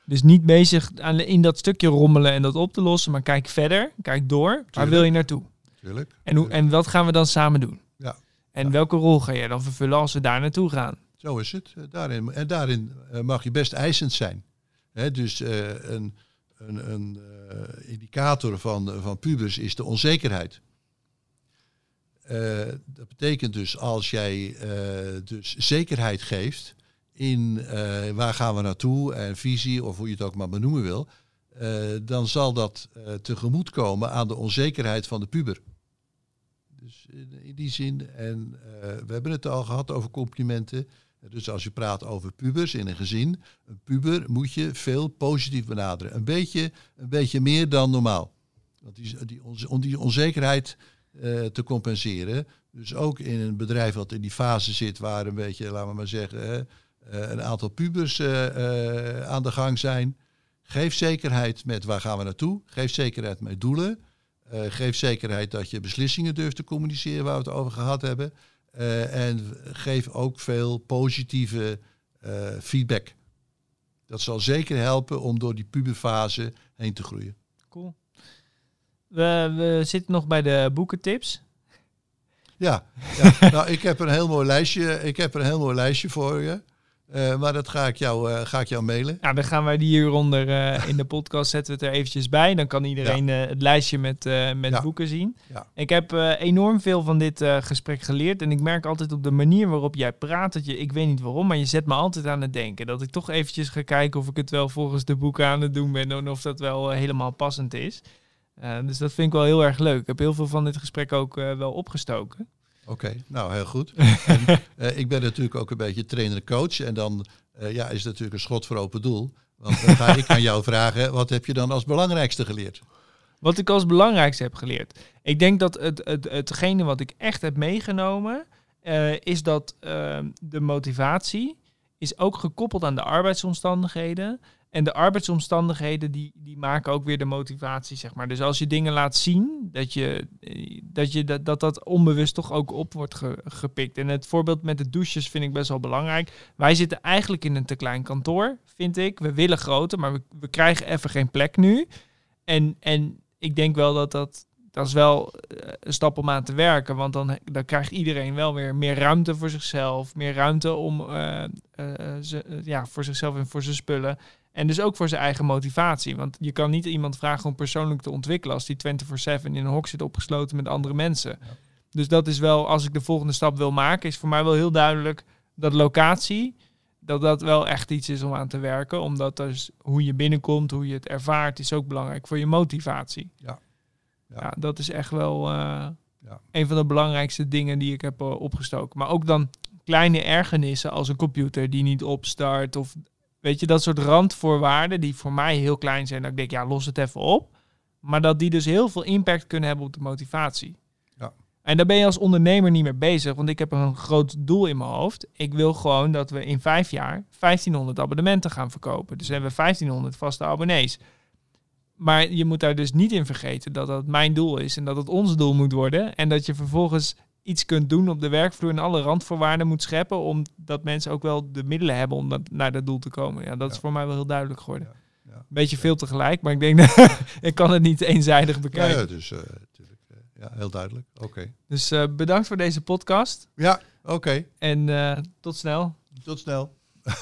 Dus niet bezig aan, in dat stukje rommelen en dat op te lossen, maar kijk verder, kijk door. Waar Tuurlijk. wil je naartoe? natuurlijk. En, hoe, en wat gaan we dan samen doen? En welke rol ga jij dan vervullen als we daar naartoe gaan? Zo is het. Eh, Daarin, en daarin eh, mag je best eisend zijn. Dus eh, een, een, een indicator van, van pubers is de onzekerheid. Dat betekent dus als jij dus zekerheid geeft in waar gaan we naartoe en visie of hoe je het ook maar benoemen wil, dan zal dat tegemoet komen aan de onzekerheid van de puber. Dus in, die zin, en eh, we hebben het al gehad over complimenten. Dus als je praat over pubers in een gezin, een puber moet je veel positief benaderen. Een beetje, een beetje meer dan normaal. Want die, die, onzekerheid eh, te compenseren. Dus ook in een bedrijf wat in die fase zit waar een beetje, laten we maar zeggen, eh, een aantal pubers aan de gang zijn. Geef zekerheid met waar gaan we naartoe. Geef zekerheid met doelen. Eh, geef zekerheid dat je beslissingen durft te communiceren waar we het over gehad hebben. Eh, en geef ook veel positieve eh, feedback. Dat zal zeker helpen om door die puberfase heen te groeien. Cool. We, we zitten nog bij de boekentips. Ja, ja. nou, ik heb een heel mooi lijstje. Ik heb een heel mooi lijstje voor je. Eh, maar dat ga ik jou, eh, ga ik jou mailen. Ja, dan gaan wij die hieronder eh, in de podcast zetten we het er eventjes bij. Dan kan iedereen het lijstje met, met Ja. boeken zien. Ja. Ik heb enorm veel van dit gesprek geleerd. En ik merk altijd op de manier waarop jij praat, dat je, ik weet niet waarom, maar je zet me altijd aan het denken. Dat ik toch eventjes ga kijken of ik het wel volgens de boeken aan het doen ben en of dat wel helemaal passend is. Dus dat vind ik wel heel erg leuk. Ik heb heel veel van dit gesprek ook wel opgestoken. Oké, nou heel goed. en, eh, ik ben natuurlijk ook een beetje trainer-coach. En dan eh, ja, is het natuurlijk een schot voor open doel. Want dan ga ik aan jou vragen, wat heb je dan als belangrijkste geleerd? Wat ik als belangrijkste heb geleerd. Ik denk dat het, het, hetgene wat ik echt heb meegenomen, eh, is dat eh, de motivatie is ook gekoppeld aan de arbeidsomstandigheden. En de arbeidsomstandigheden die, die maken ook weer de motivatie, zeg maar. Dus als je dingen laat zien, dat je, eh, dat, je dat, dat, dat onbewust toch ook op wordt ge- gepikt. En het voorbeeld met de douches vind ik best wel belangrijk. Wij zitten eigenlijk in een te klein kantoor, vind ik. We willen groter, maar we, we krijgen even geen plek nu. En, en ik denk wel dat dat, dat is wel eh, een stap om aan te werken. Want dan, dan krijgt iedereen wel weer meer ruimte voor zichzelf. Meer ruimte om, eh, ze, ja, voor zichzelf en voor zijn spullen. En dus ook voor zijn eigen motivatie. Want je kan niet iemand vragen om persoonlijk te ontwikkelen als die 24-7 in een hok zit opgesloten met andere mensen. Ja. Dus dat is wel, als ik de volgende stap wil maken, is voor mij wel heel duidelijk dat locatie, dat dat wel echt iets is om aan te werken. Omdat dus hoe je binnenkomt, hoe je het ervaart, is ook belangrijk voor je motivatie. Ja. Ja, Ja. dat is echt wel eh, Ja. een van de belangrijkste dingen die ik heb eh, opgestoken. Maar ook dan kleine ergernissen als een computer die niet opstart. Of weet je, dat soort randvoorwaarden die voor mij heel klein zijn. Dat ik denk, ja, los het even op. Maar dat die dus heel veel impact kunnen hebben op de motivatie. Ja. En daar ben je als ondernemer niet mee bezig, want ik heb een groot doel in mijn hoofd. Ik wil gewoon dat we in vijf jaar 1500 abonnementen gaan verkopen. Dus hebben we 1500 vaste abonnees. Maar je moet daar dus niet in vergeten dat dat mijn doel is en dat het ons doel moet worden. En dat je vervolgens iets kunt doen op de werkvloer en alle randvoorwaarden moet scheppen, omdat mensen ook wel de middelen hebben om dat, naar dat doel te komen. Ja, dat is voor mij wel heel duidelijk geworden. Ja. Een beetje veel tegelijk, maar ik denk dat ik kan het niet eenzijdig bekijken. ja, dus eh, natuurlijk. eh, ja, heel duidelijk. Oké. Dus eh, bedankt voor deze podcast Ja, oké. en tot snel. Tot snel.